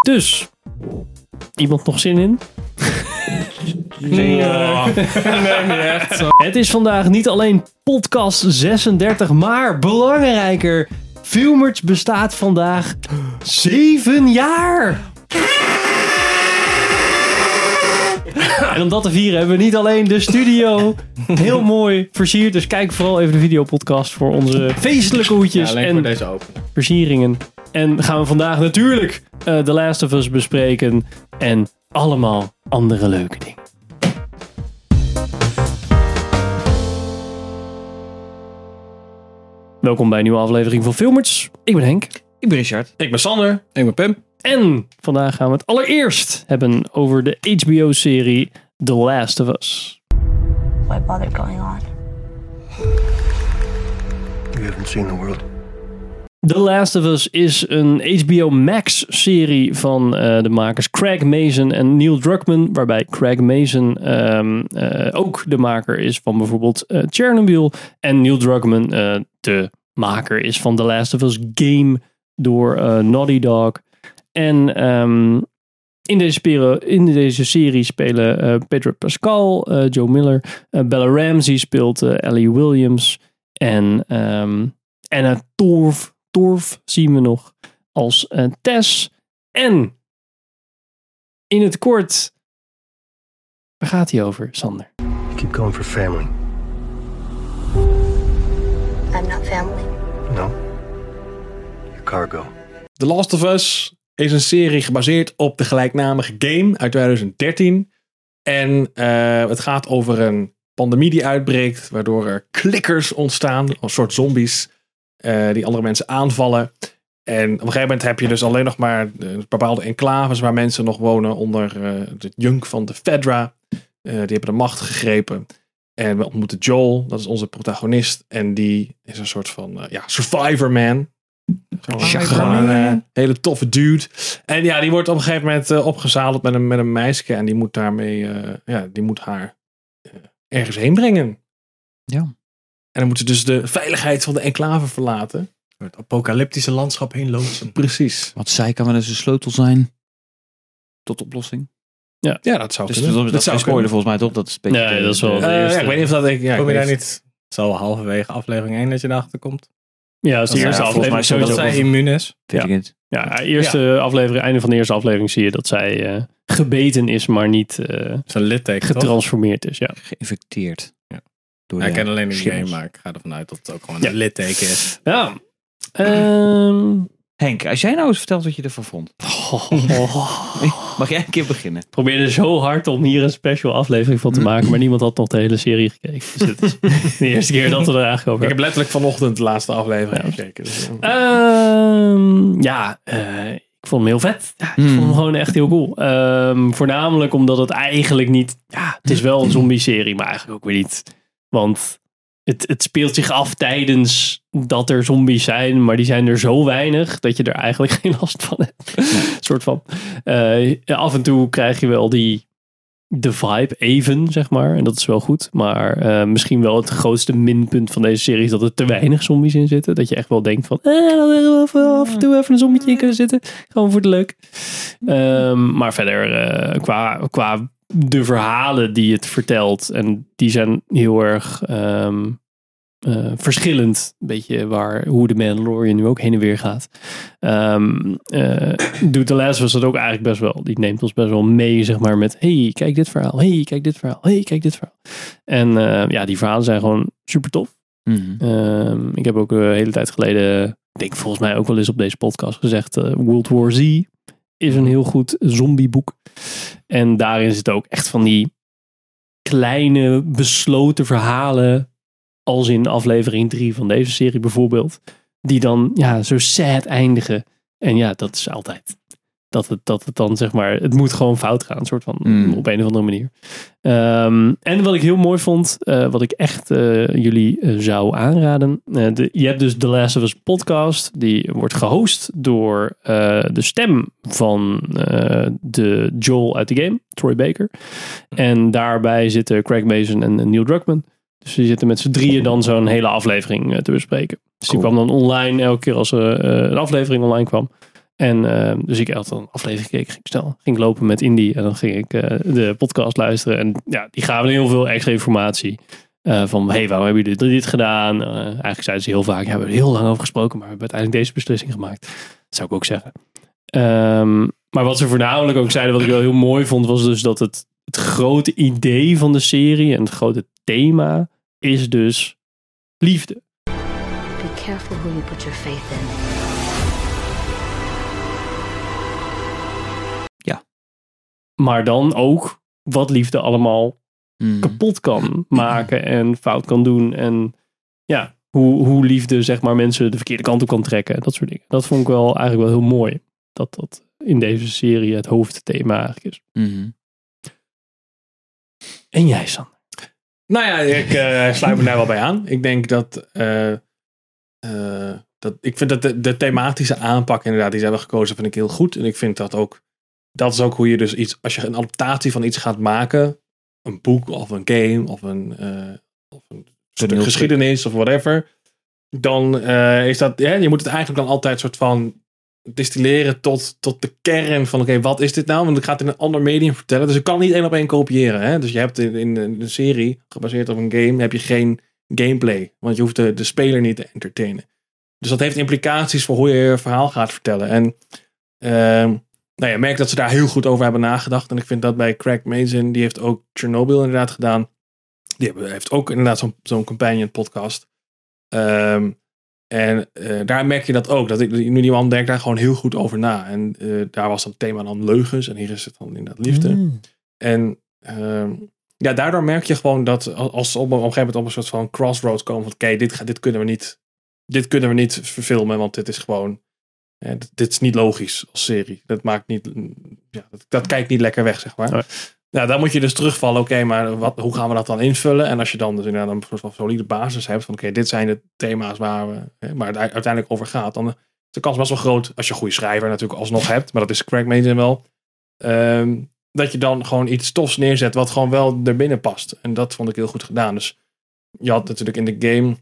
Dus, iemand nog zin in? Nee, eh, nee, niet echt. Zo. Het is vandaag niet alleen podcast 36, maar belangrijker. Filmers bestaat vandaag 7 jaar. En om dat te vieren hebben we niet alleen de studio heel mooi versierd. Dus kijk vooral even de videopodcast voor onze feestelijke hoedjes alleen en voor deze open. versieringen. En gaan we vandaag natuurlijk eh The Last of Us bespreken. En allemaal andere leuke dingen. Welkom bij een nieuwe aflevering van Filmers. Ik ben Henk. Ik ben Richard. Ik ben Sander. Ik ben Pim. En vandaag gaan we het allereerst hebben over de HBO-serie The Last of Us. Why bother going on? You haven't seen the world. The Last of Us is een HBO Max-serie van eh, de makers Craig Mason en Neil Druckmann. Waarbij Craig Mason ehm, eh, ook de maker is van bijvoorbeeld eh, Chernobyl. En Neil Druckmann eh, de maker is van The Last of Us game door eh, Naughty Dog. En ehm, in, deze peri- in deze serie spelen eh, Pedro Pascal, eh, Joe Miller, eh, Bella Ramsey speelt eh, Ellie Williams. En ehm Anna Torf, Torf zien we nog als Tess. En in het kort, waar gaat hij over, Sander? You keep going for family. I'm not family. No. Your cargo. The Last of Us is een serie gebaseerd op de gelijknamige game uit 2013. En eh, het gaat over een pandemie die uitbreekt, waardoor er klikkers ontstaan, een soort zombies, eh, die andere mensen aanvallen. En op een gegeven moment heb je dus alleen nog maar eh, bepaalde enclaves waar mensen nog wonen onder eh het juk van de Fedra. Die hebben de macht gegrepen. En we ontmoeten Joel, dat is onze protagonist. En die is een soort van ja, survivor man. Een eh, hele toffe dude. En ja, die wordt op een gegeven moment eh, opgezadeld met een, met een meisje. En die moet daarmee, eh, ja, die moet haar eh, ergens heen brengen. Ja. En dan moet ze dus de veiligheid van de enclave verlaten. het apocalyptische landschap heen loodsen. Precies. Wat zij kan wel eens een sleutel zijn tot oplossing. Ja, dat zou Dus kunnen. dat, dat, zou is spoiler volgens mij toch? Dat is een beetje Nee, dat is wel- ja, ik weet niet of dat ik. Ja, Kom je ik daar niet? Het zal wel halverwege aflevering 1 dat je erachter komt. Ja, dat is de Ja, eerste volgens mij aflevering is dat sowieso. zij immuun is. Ja, eerste aflevering, einde van de eerste aflevering zie je dat zij eh, gebeten is, maar niet eh, is een litteken, toch? getransformeerd is. Ja. Geïnfecteerd. Ja. Door Ja, ik de ken alleen de game, maar ik ga ervan uit dat het ook gewoon Ja. een litteken is. ja. Ehm, Henk, als jij nou eens vertelt wat je ervan vond. Mag jij een keer beginnen? Ik probeerde zo hard om hier een special aflevering van te maken, maar niemand had nog de hele serie gekeken. Dus het is de eerste keer dat we er eigenlijk over Ik heb hebben. letterlijk vanochtend de laatste aflevering Ja. gekeken. Dus, eh, Ehm, ja, eh, ik vond hem heel vet. Ja, ik Hmm. vond hem gewoon echt heel cool. Ehm, voornamelijk omdat het eigenlijk niet... Ja, het is wel een zombie-serie, maar eigenlijk ook weer niet. Want het, het speelt zich af tijdens dat er zombies zijn, maar die zijn er zo weinig dat je er eigenlijk geen last van hebt. soort van. Eh, af en toe krijg je wel die de vibe even, zeg maar. En dat is wel goed. Maar eh, misschien wel het grootste minpunt van deze serie is dat er te weinig zombies in zitten. Dat je echt wel denkt van, eh, dat wel even af en toe even een zombietje in kunnen zitten. Gewoon voor de leuk. Ehm, maar verder, eh, qua, qua de verhalen die het vertelt. En die zijn heel erg ehm, eh, verschillend. Een beetje waar, hoe de Mandalorian nu ook heen en weer gaat. Ehm eh, doet The Last of Us dat ook eigenlijk best wel. Die neemt ons best wel mee, zeg maar, met hey, kijk dit verhaal. hey, kijk dit verhaal. hey, kijk dit verhaal. En eh, ja, die verhalen zijn gewoon super tof. Mhm. Ehm, ik heb ook een hele tijd geleden, ik denk volgens mij ook wel eens op deze podcast gezegd, eh, World War Z is een heel goed zombieboek. En daarin zit ook echt van die kleine besloten verhalen, als in aflevering 3 van deze serie bijvoorbeeld, die dan ja, zo sad eindigen. En ja, dat is altijd. Dat het, dat het dan zeg maar, het moet gewoon fout gaan, soort van, Mm. op een of andere manier. Ehm, en wat ik heel mooi vond, eh, wat ik echt eh, jullie eh, zou aanraden. de, je hebt dus The Last of Us podcast. Die wordt gehost door de stem van de Joel uit de game, Troy Baker. En daarbij zitten Craig Mason en Neil Druckmann. Dus die zitten met z'n drieën dan zo'n hele aflevering eh, te bespreken. Dus die kwam dan online elke keer als er eh, een aflevering online kwam. En eh, dus ik had dan een aflevering gekeken, ging ik snel, ging lopen met Indy en dan ging ik de podcast luisteren. En ja, die gaven heel veel extra informatie. Van, hey, waarom hebben jullie dit, gedaan? Eigenlijk zeiden ze heel vaak, ja, we hebben er heel lang over gesproken, maar we hebben uiteindelijk deze beslissing gemaakt. Dat zou ik ook zeggen. Ehm, maar wat ze voornamelijk ook zeiden, wat ik wel heel mooi vond, was dus dat het, het grote idee van de serie en het grote thema is dus liefde. Be careful who you put your faith in. Maar dan ook wat liefde allemaal Hmm. kapot kan maken en fout kan doen. En ja, hoe, hoe liefde zeg maar mensen de verkeerde kant op kan trekken. Dat soort dingen. Dat vond ik wel eigenlijk wel heel mooi. Dat dat in deze serie het hoofdthema eigenlijk is. Mhm. En jij, Sander? Nou ja, ik eh, sluit me daar wel bij aan. Ik denk dat. eh, eh, dat ik vind dat de, de thematische aanpak, inderdaad, die ze hebben gekozen, vind ik heel goed. En ik vind dat ook. Dat is ook hoe je dus iets. Als je een adaptatie van iets gaat maken. Een boek of een game of een. of een stuk geschiedenis of whatever. Dan is dat. Ja, je moet het eigenlijk dan altijd soort van. Distilleren tot, tot de kern van oké, wat is dit nou? Want ik ga het in een ander medium vertellen. Dus ik kan niet één op één kopiëren. Hè? Dus je hebt in, in een serie, gebaseerd op een game, heb je geen gameplay. Want je hoeft de, de speler niet te entertainen. Dus dat heeft implicaties voor hoe je je verhaal gaat vertellen. En ehm nou ja, merk dat ze daar heel goed over hebben nagedacht. En ik vind dat bij Craig Mazin, die heeft ook Chernobyl inderdaad gedaan. Die heeft ook inderdaad zo'n zo'n companion podcast. Ehm, en eh, daar merk je dat ook. Dat ik, nu die man denkt daar gewoon heel goed over na. En eh, daar was dat thema dan leugens. En hier is het dan inderdaad liefde. Hmm. En ehm, ja, daardoor merk je gewoon dat als ze op, een- op een gegeven moment op een soort van crossroads komen van oké, dit, dit kunnen we niet, dit kunnen we niet verfilmen, want dit is gewoon, dit, dit is niet logisch als serie. Dat maakt niet, ja, dat, dat kijkt niet lekker weg, zeg maar. Nou, dan moet je dus terugvallen, oké, maar wat, hoe gaan we dat dan invullen? En als je dan dus inderdaad een soort van solide basis hebt van oké, dit zijn de thema's waar, we, hè, waar het uiteindelijk over gaat, dan is de kans best wel groot, als je een goede schrijver natuurlijk alsnog hebt, maar dat is Craig Mazin wel, ehm, dat je dan gewoon iets tofs neerzet wat gewoon wel er binnen past. En dat vond ik heel goed gedaan. Dus je had natuurlijk in de game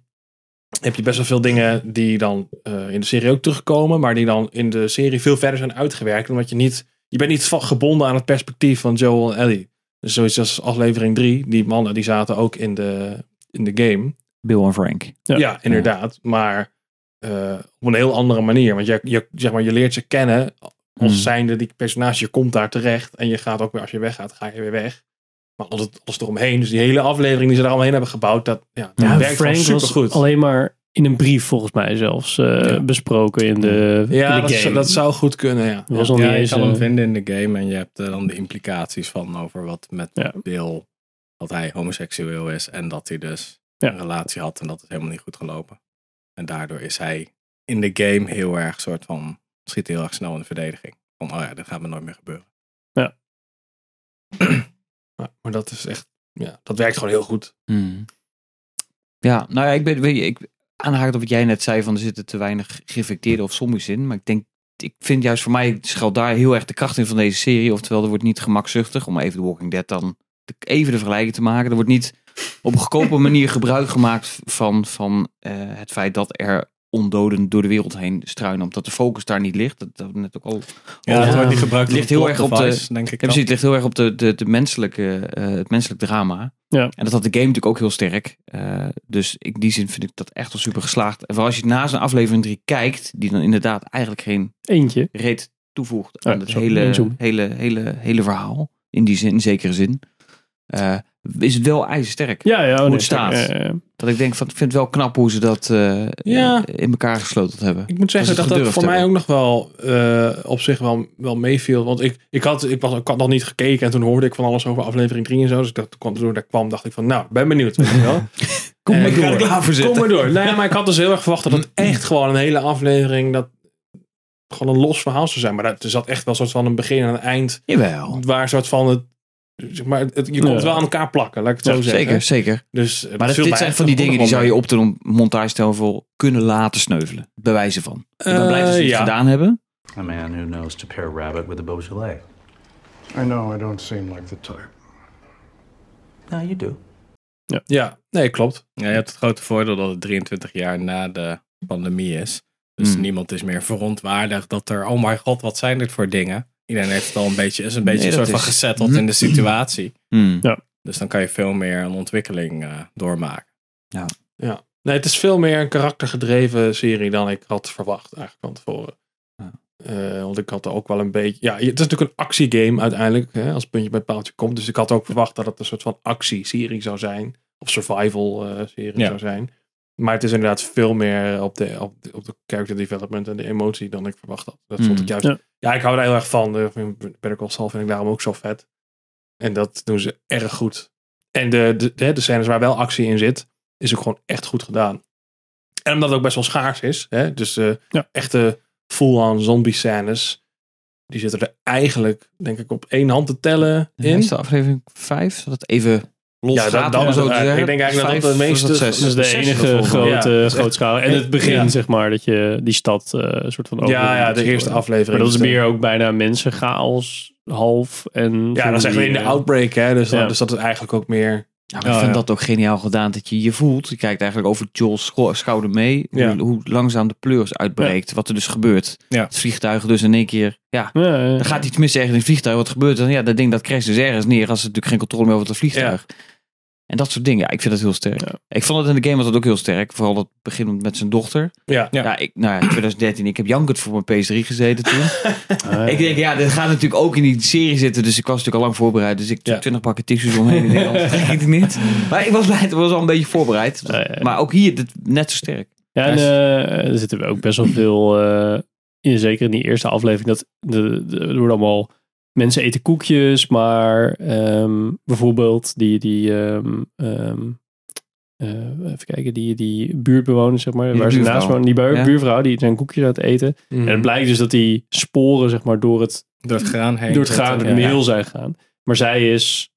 heb je best wel veel dingen die dan eh, in de serie ook terugkomen, maar die dan in de serie veel verder zijn uitgewerkt, omdat je niet, je bent niet gebonden aan het perspectief van Joel en Ellie. Dus zoiets als aflevering 3, die mannen die zaten ook in de, in de game. Bill en Frank. Ja. Ja, inderdaad. Maar eh, op een heel andere manier. Want je, je, zeg maar, je leert ze kennen als Hmm. zijnde die personage. Je komt daar terecht en je gaat ook weer, als je weggaat, ga je weer weg. Maar alles, alles eromheen. Dus die hele aflevering die ze er allemaal heen hebben gebouwd, dat, ja, dat Ja, werkt Frank gewoon was supergoed. alleen maar in een brief volgens mij zelfs eh, Ja. besproken in de, Ja, in dat, de zou- game. dat zou goed kunnen, ja. Dat was ja. Ja, je eens, kan hem eh, vinden in de game en je hebt eh, dan de implicaties van over wat met Ja. Bill, dat hij homoseksueel is en dat hij dus Ja. een relatie had en dat is helemaal niet goed gelopen. En daardoor is hij in de game heel erg soort van, schiet heel erg snel in de verdediging. Van, oh ja, dit gaat me nooit meer gebeuren. Maar, maar dat is echt, ja, dat werkt gewoon heel goed. Hmm. Ja, nou ja, ik ben, weet je, ik aanhaakt op wat jij net zei van er zitten te weinig geïnfecteerde of zombies in. Maar ik denk, ik vind juist voor mij schuilt daar heel erg de kracht in van deze serie. Oftewel, er wordt niet gemakzuchtig, om even The Walking Dead dan even de vergelijking te maken. Er wordt niet op een goedkope manier gebruik gemaakt van, van eh, het feit dat er ondoden door de wereld heen struinen. Omdat de focus daar niet ligt. Dat, dat net ook al Ja, het wordt niet gebruikt ligt heel erg op de- denk ik. precies, het ligt heel erg op de, de, de menselijke, eh, het menselijk drama. Ja. En dat had de game natuurlijk ook heel sterk. Eh, dus in die zin vind ik dat echt wel super geslaagd. En vooral als je na zijn aflevering 3 kijkt, die dan inderdaad eigenlijk geen Eentje. reet toevoegt Ja, aan het hele, hele, hele, hele verhaal. In die zin, in zekere zin. Eh, is het wel ijzersterk. Ja, ja. oh, Hoe nee, het staat. ja. Dat ik denk van, ik vind het wel knap hoe ze dat eh, Ja. eh, in elkaar gesloten hebben. Ik moet zeggen Dat dat voor mij ook nog wel eh, op zich wel, wel meeviel. Want ik, ik, had, ik, was, ik had nog niet gekeken en toen hoorde ik van alles over aflevering 3 en zo. Dus ik dacht, toen ik daar kwam, dacht ik van, nou, ben benieuwd. Weet je wel. Kom En maar ga door. Klaar voor zitten. Kom maar door. Nee, maar ik had dus heel erg verwacht dat het echt gewoon een hele aflevering, dat gewoon een los verhaal zou zijn. Maar dat- er zat echt wel een soort van een begin en een eind, Jawel. waar een soort van het, zeg maar, het, je Ja. het wel aan elkaar plakken, laat ik het Ja, zo zeggen. Zeker, zeker. Dus, Maar dat, dit zijn van die dingen die zou je op de montage kunnen laten sneuvelen. Bewijzen van. Ik ben blij dat ze het Eh, ja. gedaan hebben. A man who knows to pair rabbit with a Beaujolais. I know I don't seem like the type. No, you do. Ja, nee, klopt. Ja, je hebt het grote voordeel dat het 23 jaar na de pandemie is. Dus Hmm. niemand is meer verontwaardigd dat er, oh my god, wat zijn dit voor dingen? Iedereen heeft het al een beetje, is een beetje Nee, een soort van gezetteld in de situatie. Hmm. Dus dan kan je veel meer een ontwikkeling eh, doormaken. Ja. Nee, het is veel meer een karaktergedreven serie dan ik had verwacht eigenlijk van tevoren. Ja. Eh, want ik had er ook wel een beetje... Ja, het is natuurlijk een actiegame uiteindelijk, hè, als puntje bij paaltje komt. Dus ik had ook verwacht dat het een soort van actieserie zou zijn. Of survival eh, serie Ja. zou zijn. Maar het is inderdaad veel meer op de, op, de, op de character development en de emotie dan ik verwacht had. Dat vond ik juist... Ja. Ja. ik hou er heel erg van. Eh, Better Call Saul vind ik daarom ook zo vet. En dat doen ze erg goed. En de, de, de, de scènes waar wel actie in zit, is ook gewoon echt goed gedaan. En omdat het ook best wel schaars is. Hè? Dus eh, Ja. echte full-on zombie scènes. Die zitten er eigenlijk, denk ik, op één hand te tellen in. De aflevering 5? Zodat het even los Ja, dat- gaat. dat om is zo het te zeggen. Ik denk eigenlijk dat Vijf, is meeste-? Dat is de enige grote, Ja, is echt- grootschaal. En het begin, Ja. zeg maar, dat je die stad eh, een soort van ja, ja, de eerste aflevering. Maar dat is meer ook bijna mensenchaos, half. En Ja, dat zeggen we in de zombie, Outbreak. Hè? Dus, dan- dus dat is eigenlijk ook meer... Ja, maar ik vind dat ook geniaal gedaan. Dat je je voelt. Je kijkt eigenlijk over Joel's scho- schouder mee. Hoe, hoe langzaam de pleurs uitbreekt. Wat er dus gebeurt. Het vliegtuig dus in één keer. Ja, er gaat iets mis ergens in het vliegtuig. Wat gebeurt er? dan? Ja, dat ding dat crasht dus ergens neer. Als ze natuurlijk geen controle meer over het vliegtuig. En dat soort dingen. Ja, ik vind dat heel sterk. Ja. Ik vond het in de game was dat ook heel sterk. Vooral dat begin met zijn dochter. Ja. Ja. Ja, ik, nou ja, 2013. Ik heb jankend voor mijn PS3 gezeten toen. Ah, Ik denk, ja, dit gaat natuurlijk ook in die serie zitten. Dus ik was natuurlijk al lang voorbereid. Dus ik Ja. 20 pakken tissues omheen. Ik denk, trek ik het niet. Maar ik was blij. Het was al een beetje voorbereid. Ja. Maar ook hier, dit, net zo sterk. Ja, en eh, er zitten ook best wel veel, eh, in, zeker in die eerste aflevering, dat de, de, er allemaal mensen eten koekjes, maar ehm, bijvoorbeeld die, die ehm, ehm, eh, even kijken, die, die buurtbewoners, zeg maar, Die waar ze naast wonen, die buur, Ja. buurvrouw, die zijn koekjes aan het eten. Mhm. En het blijkt dus dat die sporen, zeg maar, door het, Door het graan heen. door het gaan, door de meel zijn gegaan. Maar zij is,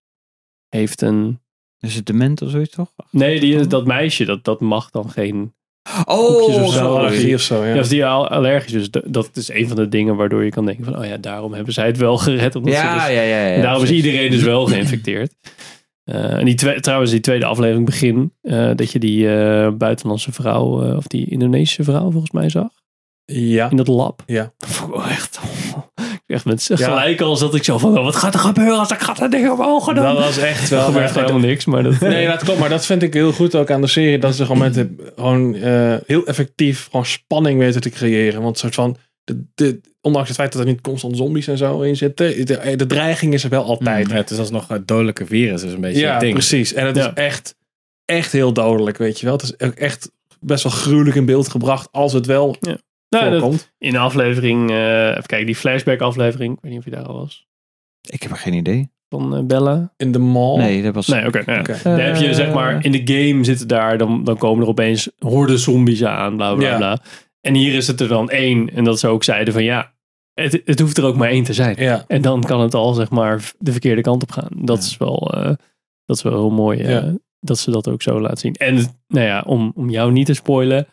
heeft een, Is het dement of zoiets toch? nee, die, dat meisje, dat, dat mag dan geen Oh, of zo. allergie of zo, ja. Ja, als die al allergisch is, dat is een van de dingen waardoor je kan denken van, oh ja, daarom hebben zij het wel gered. Omdat ze Ja, dus- ja, ja. ja, en daarom is iedereen dus wel geïnfecteerd. Eh, en die trouwens, die tweede aflevering begin, eh, dat je die eh, buitenlandse vrouw, eh, of die Indonesische vrouw volgens mij zag, Ja. in dat lab. Ja. Dat vond ik wel echt, echt met gelijk al zat ik zo van, oh, wat gaat er gebeuren als ik ga dat ding omhoog doen? Dat was echt er wel... gebeurt helemaal niks, maar dat... Nee, dat klopt. Maar dat vind ik heel goed ook aan de serie. Dat ze gewoon met het, gewoon eh, heel effectief gewoon spanning weten te creëren. Want soort van, de, de, ondanks het feit dat er niet constant zombies en zo in zitten, de, de dreiging is er wel altijd. Ja, het is alsnog het dodelijke virus, is een beetje Ja, het ding. precies. En het Ja. is echt, echt heel dodelijk, weet je wel. Het is ook echt best wel gruwelijk in beeld gebracht als het wel Nou, dat- in de aflevering, eh even kijken, die flashback aflevering, ik weet niet of je daar al was, Ik heb er geen idee. van eh, Bella. In de mall. Nee, dat was... Nee, oké. nou. Dan heb je zeg maar in de game zitten daar, dan, dan komen er opeens horden zombies aan, bla bla Ja. bla. En hier is het er dan één. En dat ze ook zeiden van ja, het, het hoeft er ook maar één te zijn. Ja. En dan kan het al zeg maar de verkeerde kant op gaan. Dat is wel, eh, dat is wel heel mooi eh, Ja. Dat ze dat ook zo laten zien. En nou ja, om, om jou niet te spoilen.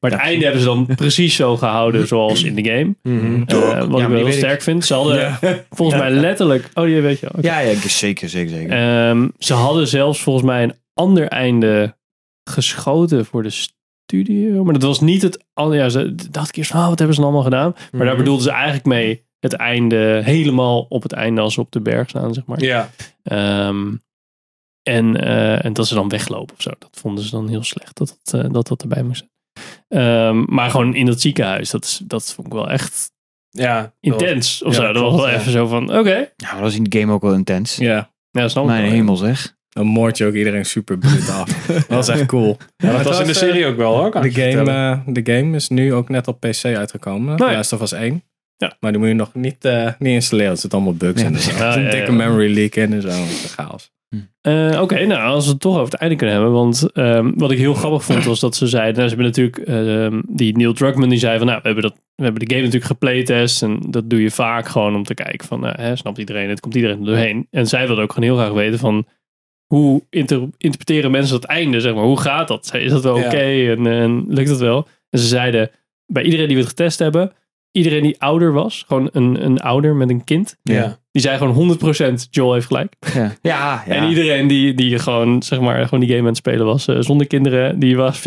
Maar het einde hebben ze dan precies zo gehouden zoals in de game. Mhm. Eh, wat Ja, ik wel heel ik. sterk vind. Ze hadden volgens mij letterlijk... Oh, die weet je. oké. Ja, ja, zeker, zeker, zeker. Ehm, ze hadden zelfs volgens mij een ander einde geschoten voor de studio. Maar dat was niet het. al- Ja, ze dacht ik eerst, van, ah, wat hebben ze dan allemaal gedaan? Maar daar Mhm. bedoelden ze eigenlijk mee het einde, helemaal op het einde als ze op de berg staan, zeg maar. Ja. Ehm, en, eh, en dat ze dan weglopen of zo. Dat vonden ze dan heel slecht dat dat, eh, dat, dat erbij moest zijn. Ehm, maar gewoon in dat ziekenhuis, dat, is, dat vond ik wel echt Ja. intens. Of ja, zo. Dat was wel ja. even zo van, oké. Ja, maar dat was in de game ook wel intens. Ja, Ja, snap Mijn wel. hemel zeg. dan moord je ook iedereen super bruut af. dat was echt cool. Ja, dat was in de serie ook wel hoor. kan De game, eh, de game is nu ook net op PC uitgekomen. Nee. De Last of Us 1. Ja. Maar die moet je nog niet, eh, niet installeren. Er zitten allemaal bugs Ja, in. dus- Er zit Ja, een ja, dikke ja. memory leak in en zo. Dat is chaos. Eh, Oké, nou als we het toch over het einde kunnen hebben. Want ehm, wat ik heel grappig vond was dat ze zeiden. Nou, ze hebben natuurlijk ehm, die Neil Druckmann die zei van nou we hebben, dat, we hebben de game natuurlijk geplaytest. En dat doe je vaak gewoon om te kijken van nou, hè, snapt iedereen het, komt iedereen er doorheen. En zij wilde ook gewoon heel graag weten van hoe inter- interpreteren mensen dat einde zeg maar. Hoe gaat dat? Is dat wel Ja. oké en, en lukt dat wel? En ze zeiden bij iedereen die we het getest hebben. iedereen die ouder was, gewoon een, een ouder met een kind, Ja. Die zei gewoon 100% Joel heeft gelijk. Ja, ja, ja. En iedereen die, die gewoon, zeg maar, gewoon die game aan het spelen was, eh, zonder kinderen, die was 50-50.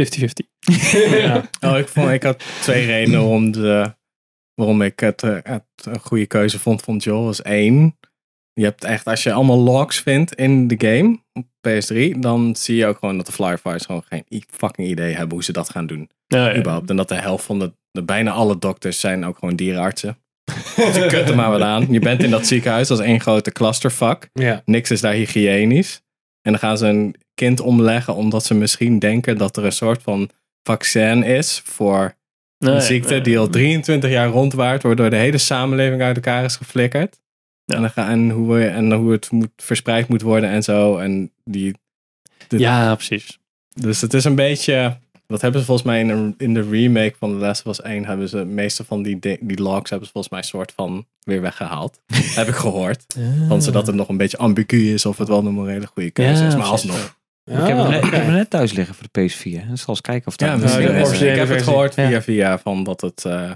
Oh, ik, vond, ik had twee redenen waarom, de, waarom ik het, eh, het een goede keuze vond van Joel. Was één, je hebt echt, als je allemaal logs vindt in de game op PS3, dan zie je ook gewoon dat de Fireflies gewoon geen fucking idee hebben hoe ze dat gaan doen. Ja, ja. Überhaupt. En dat de helft van de, de bijna alle dokters zijn ook gewoon dierenartsen. Ze kutten maar wat aan. Je bent in dat ziekenhuis, is één grote clusterfuck. Ja. Niks is daar hygiënisch. En dan gaan ze een kind omleggen omdat ze misschien denken dat er een soort van vaccin is voor Nee, een ziekte nee. die al 23 jaar rondwaart, waardoor de hele samenleving uit elkaar is geflikkerd. Ja. En, dan ga, en, hoe, en hoe het moet, verspreid moet worden en zo. En die, de- Ja, precies. Dus het is een beetje. Dat hebben ze volgens mij in, een- in de remake van The Last of Us 1. Hebben ze meeste van die, di- die logs hebben ze volgens mij een soort van weer weggehaald. Heb ik gehoord. Van zodat het nog een beetje ambigu is of het wel een morele goede keuze Ja, is. Maar alsnog. Ik heb, hem net, ik heb hem net thuis liggen voor de PS4. En zal eens kijken of dat... Ja, Nou, de is- ik heb het gehoord via Ja. via van dat het eh,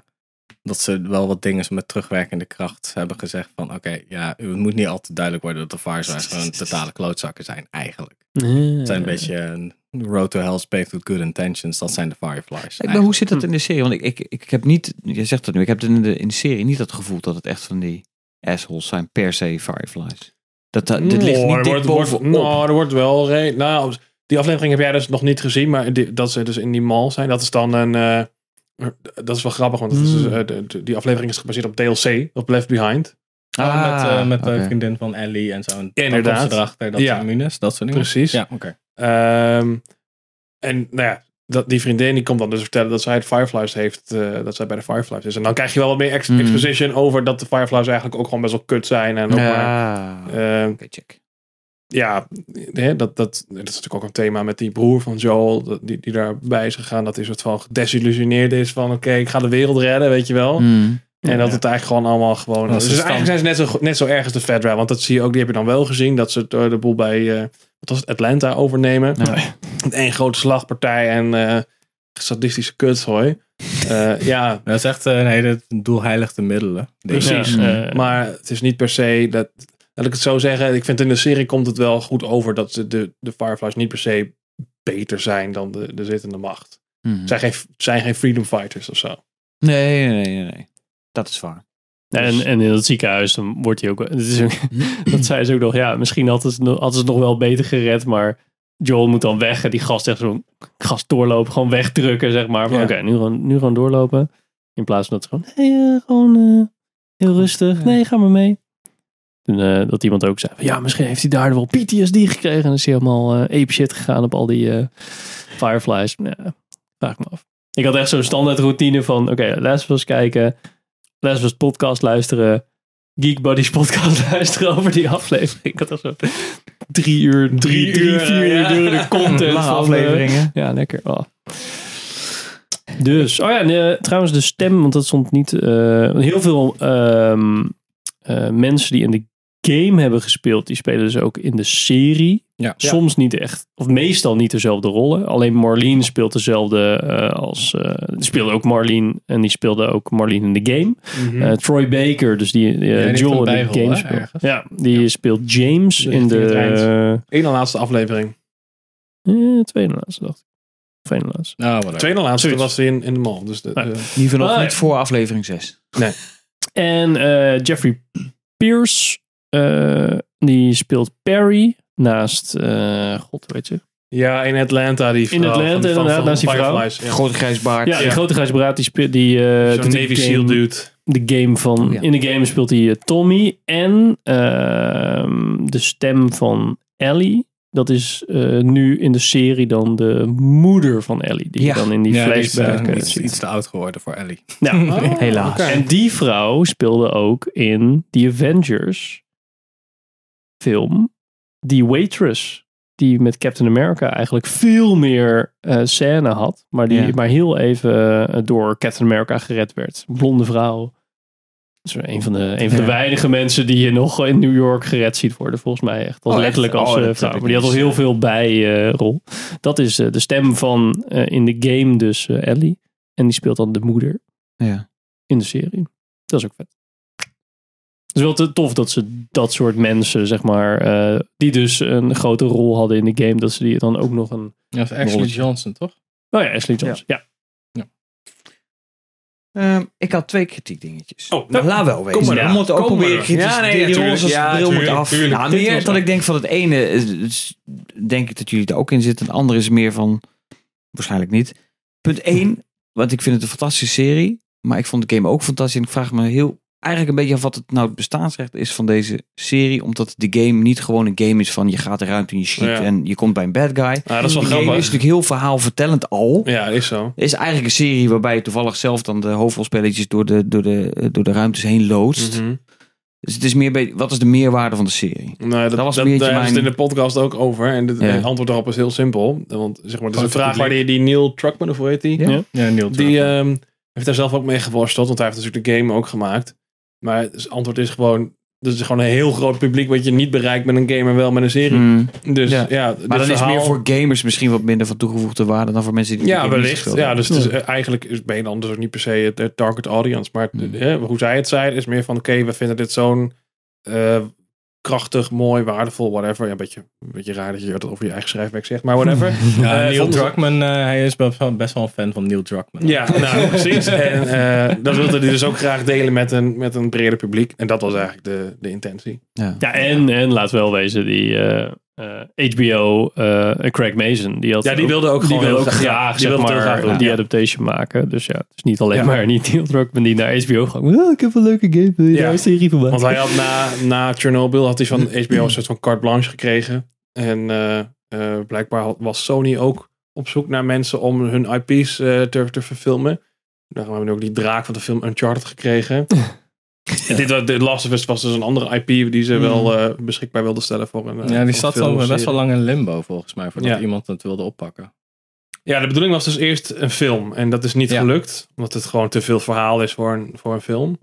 dat ze wel wat dingen met terugwerkende kracht hebben gezegd van oké, ja, het moet niet altijd duidelijk worden dat de Fireflies gewoon totale klootzakken zijn eigenlijk. Het zijn een beetje een road to hell's paved with good intentions. Dat zijn de Fireflies. Ik ben, hoe zit dat in de serie? Want ik, ik, ik heb niet, je zegt dat nu, ik heb in de, in de serie niet het gevoel dat het echt van die assholes zijn per se Fireflies. Dat, dat, dit ligt Oh, niet dik bovenop. nou, er wordt wel... re- Nou, die aflevering heb jij dus nog niet gezien, maar die- dat ze dus in die mall zijn, dat is dan een... eh, dat is wel grappig, want dat is, Hmm. eh, de- de- die aflevering is gebaseerd op DLC, op Left Behind. Oh, met, eh, met de oké. vriendin van Ellie en zo. En Inderdaad. erachter dat Ja. ze immuun is. Dat soort dingen. Precies. Ja, oké. Ehm, en nou ja, dat, die vriendin die komt dan dus vertellen dat zij het Fireflies heeft, eh, dat zij bij de Fireflies is. En dan krijg je wel wat meer ex- Hmm. exposition over dat de Fireflies eigenlijk ook gewoon best wel kut zijn. En ook maar, Ja, eh, oké, check. Ja, hè, dat, dat, dat is natuurlijk ook een thema met die broer van Joel, dat- die, die daarbij is gegaan, dat hij soort van gedesillusioneerd is van oké, ik ga de wereld redden, weet je wel. Hmm. En dat het eigenlijk gewoon allemaal gewoon... Dat is Dus stand- eigenlijk zijn ze net zo, net zo erg als de Fedra. Want dat zie je ook, die heb je dan wel gezien. Dat ze de, de boel bij eh, wat was het, Atlanta overnemen. Één grote slagpartij en eh, sadistische kutzooi. Eh, ja, Dat is echt een hele doelheiligde middelen. precies. Ja, eh, maar het is niet per se... Dat, laat ik het zo zeggen. Ik vind in de serie komt het wel goed over... dat ze de, de Fireflies niet per se beter zijn dan de, de zittende macht. Hmm. Het zijn geen, zijn geen freedom fighters of zo. Nee, nee, nee, nee. Dat is waar. En, en in het ziekenhuis, dan wordt hij ook... Het is ook dat zei ze ook nog, ja, misschien hadden ze, hadden ze het nog wel beter gered, maar Joel moet dan weg en die gast echt zo'n gast doorlopen, gewoon wegdrukken, zeg maar. Ja. Oké, nu, gewoon, nu gewoon doorlopen. In plaats van dat ze gewoon, hey, eh, gewoon eh, heel rustig. Nee, ga maar mee. En, eh, dat iemand ook zei, van, ja, misschien heeft hij daar wel PTSD gekregen en is hij helemaal eh ape shit gegaan op al die eh, Fireflies. Ja, vraag ik me af. Ik had echt zo'n standaard routine van, oké, Les was kijken, Les was podcast luisteren, Geek Buddies podcast luisteren over die aflevering. Ik had echt zo drie uur, drie, drie uur, vier uur ja. durende content. Lange van, afleveringen. ja, lekker. Oh. Dus, oh ja, en, trouwens de stem, want dat stond niet... heel veel ehm, eh, mensen die in de game hebben gespeeld, die spelen dus ook in de serie. Ja. Soms niet echt, of meestal niet dezelfde rollen. Alleen Marlene speelt dezelfde eh, als... eh die speelde ook Marlene en die speelde ook Marlene in de game. Mhm. Eh, Troy Baker, dus die, die heeft Joel in de game speelt. Ja, die speelt James De in de Eén en laatste aflevering. eh, tweede laatste, dacht ik. Ene laatste. Nou. Tweede laatste Zoiets. was hij in, in de mall. Dus de, Ja. de- Ah, niet voor aflevering 6. En eh, Jeffrey Pierce, eh, die speelt Perry naast, eh, god, heet ze? ja, in Atlanta. Die In vrouw Atlanta, van- van- inderdaad, van naast die vrouw. Fireflies, Ja. Grote grijs baard. Ja, die Ja. grote grijze braad, die speelt die, Zo'n de Navy game- SEAL dude. De game van, Oh, ja. in de game speelt hij Tommy en ehm, de stem van Ellie. Dat is eh, nu in de serie dan de moeder van Ellie. Die Ja. je dan in die Ja, die is, flashback iets, ziet. iets te oud geworden voor Ellie. Ja. Oh, Helaas. En die vrouw speelde ook in The Avengers film die waitress. Die met Captain America eigenlijk veel meer eh scène had. Maar die Ja. maar heel even eh, door Captain America gered werd. Blonde vrouw. Dat is een van de, een van de Ja. weinige mensen die je nog in New York gered ziet worden. Volgens mij echt. Als Oh, echt? letterlijk als Oh, eh, dat vrouw. Maar die had al heel veel bijrol. dat is de stem van in de game dus Ellie. En die speelt dan de moeder. Ja. in de serie. Dat is ook vet. Het is wel te tof dat ze dat soort mensen, zeg maar, eh, die dus een grote rol hadden in de game, dat ze die dan ook nog een... Dat is Ashley Rolletje. Johnson, toch? Oh ja, Ashley Johnson. Ja. Ehm, ik had twee kritiekdingetjes. Oh, nou, laat wel kom maar we moeten ook Kom maar proberen kritisch. Ja, nee, die roze Ja, bril moet af. tuurlijk. Nou, meer dat ik denk van het ene, is- denk ik dat jullie er ook in zitten. Het andere is meer van, waarschijnlijk niet. Punt 1, want ik vind het een fantastische serie. Maar ik vond de game ook fantastisch. En ik vraag me heel, eigenlijk een beetje af wat het nou het bestaansrecht is van deze serie. Omdat de game niet gewoon een game is van je gaat de ruimte in je schiet Ja. en je komt bij een bad guy. Ja, dat is wel de game is natuurlijk heel verhaalvertellend al. Ja, is zo. Is eigenlijk een serie waarbij je toevallig zelf dan de hoofdrolspelletjes door de, door de, door de ruimtes heen loodst. Mhm. Dus het is meer wat is de meerwaarde van de serie? Nou, dat, Dat was dat, daar ze het mijn- in de podcast ook over. En het Ja. antwoord daarop is heel simpel. Want zeg maar, het is een vraag waar die, die Neil Truckman, of hoe heet die? Ja. Ja. Ja, Neil Die Druckmann. ehm, heeft daar zelf ook mee geworsteld. Want hij heeft natuurlijk de game ook gemaakt. Maar het antwoord is gewoon... Er is gewoon een heel groot publiek wat je niet bereikt met een game, maar wel met een serie. Hmm. Dus Ja. ja, Maar dan is meer voor gamers misschien wat minder van toegevoegde waarde dan voor mensen die de Ja, wellicht. Ja, dus hebben. het is, eh, eigenlijk is, ben je dan dus ook niet per se het, het target audience. Maar Hmm. eh, hoe zij het zei, is meer van... Oké, we vinden dit zo'n eh, krachtig, mooi, waardevol, whatever. Ja, een beetje, een beetje raar dat je dat over je eigen schrijfwerk zegt, maar whatever. Ja, Eh, Neil Druckmann, eh, hij is best wel, best wel een fan van Neil Druckmann. Ja, nou precies. En eh, dat wilde hij dus ook graag delen met een, met een breder publiek. En dat was eigenlijk de, de intentie. Ja. Ja, en, en laten we wel wezen, die HBO, eh, Craig Mason, die had Ja, die wilde ook die gewoon heel graag- ja, die wilde heel maar, graag doen, die adaptation maken. Dus ja, het is niet alleen maar niet Neil Druckmann die naar HBO gaat. Oh, ik heb een leuke game, wil je Ja. serie van? Want hij had na, na Chernobyl had hij van HBO een soort van carte blanche gekregen. En eh, eh, blijkbaar had- was Sony ook op zoek naar mensen om hun IP's eh, te, te verfilmen. Daarom hebben we ook die draak van de film Uncharted gekregen. en dit was, de Last of Us was dus een andere IP die ze wel eh, beschikbaar wilden stellen voor een. eh, Ja, die zat al of best wel lang in limbo volgens mij, voordat Ja. iemand het wilde oppakken. Ja, de bedoeling was dus eerst een film. En dat is niet Ja. gelukt. Omdat het gewoon te veel verhaal is voor een, voor een film.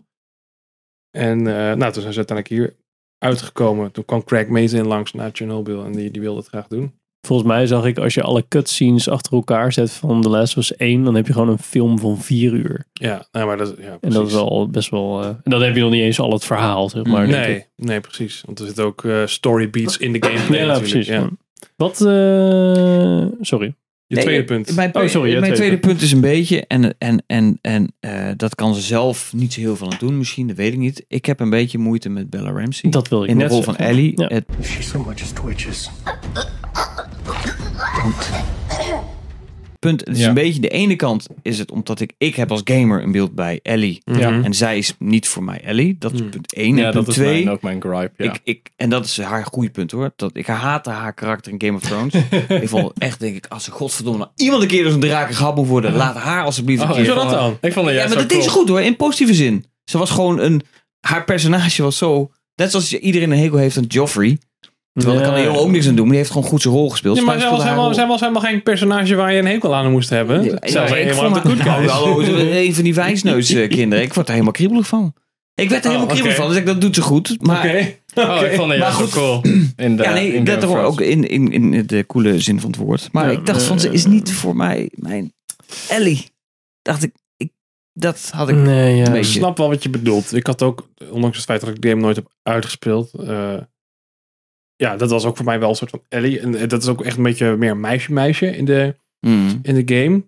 En eh, nou, toen zijn ze uiteindelijk hier uitgekomen. Toen kwam Craig Mazin langs naar Chernobyl. En die, die wilde het graag doen. Volgens mij zag ik, als je alle cutscenes achter elkaar zet van The Last of Us 1, dan heb je gewoon een film van vier uur. Ja, nou, maar dat, ja, En dat is wel best wel... eh, en dan heb je nog niet eens al het verhaal, zeg maar. Nee, nee, precies. Want er zitten ook eh, story beats in de gameplay Ja, natuurlijk. precies. Ja. Wat, eh, sorry. Je Nee, tweede punt. Mijn, Oh, sorry, mijn tweede tweede punt is een beetje, en, en, en, en eh, dat kan ze zelf niet zo heel veel aan doen misschien, dat weet ik niet. Ik heb een beetje moeite met Bella Ramsey. Dat wil ik in de net rol van. Ellie. Ja. Het she so much as twitches, punt, het is Ja. een beetje, de ene kant is het omdat ik, ik heb als gamer een beeld bij Ellie. Mhm. En zij is niet voor mij Ellie. Dat is Hmm. punt 1. Ja, en dat punt is 2. mijn, ook mijn gripe. Ja. Ik, ik, en dat is haar goede punt hoor. Dat, ik haatte haar karakter in Game of Thrones. ik vond echt, denk ik, als ze godverdomme nou iemand een keer door zijn draken gehad moet worden, laat haar alsjeblieft een Oh, keer. vond dat dan? Ik vond het Ja, maar zo dat deed ze cool. goed hoor, in positieve zin. Ze was gewoon een, haar personage was zo, net zoals iedereen een hekel heeft aan Joffrey. Terwijl daar kan de jongen ook niks aan doen, maar die heeft gewoon goed zijn rol gespeeld. Ja, maar Zij was, helemaal, rol. zij was helemaal geen personage waar je een hekel aan moest hebben. Ja, Zelfs ja, ik helemaal vond de good nou, hallo, een van die wijsneuskinderen. Ik word er helemaal kriebelig van. Ik werd er helemaal Oh, oké. kriebelig van, dus ik, dat doet ze goed. Maar Oké. Oh, ik vond het Maar goed. cool. In de, ja, nee, in dat Thrones. ook in, in, in de coole zin van het woord. Maar Ja, ik dacht van, ze is niet voor mij mijn Ellie. Dacht ik, ik dat had ik Nee, ja. een Ik beetje. snap wel wat je bedoelt. Ik had ook, ondanks het feit dat ik de game nooit heb uitgespeeld. eh, ja, dat was ook voor mij wel een soort van Ellie. En eh, dat is ook echt een beetje meer meisje-meisje in de, Mm. in de game.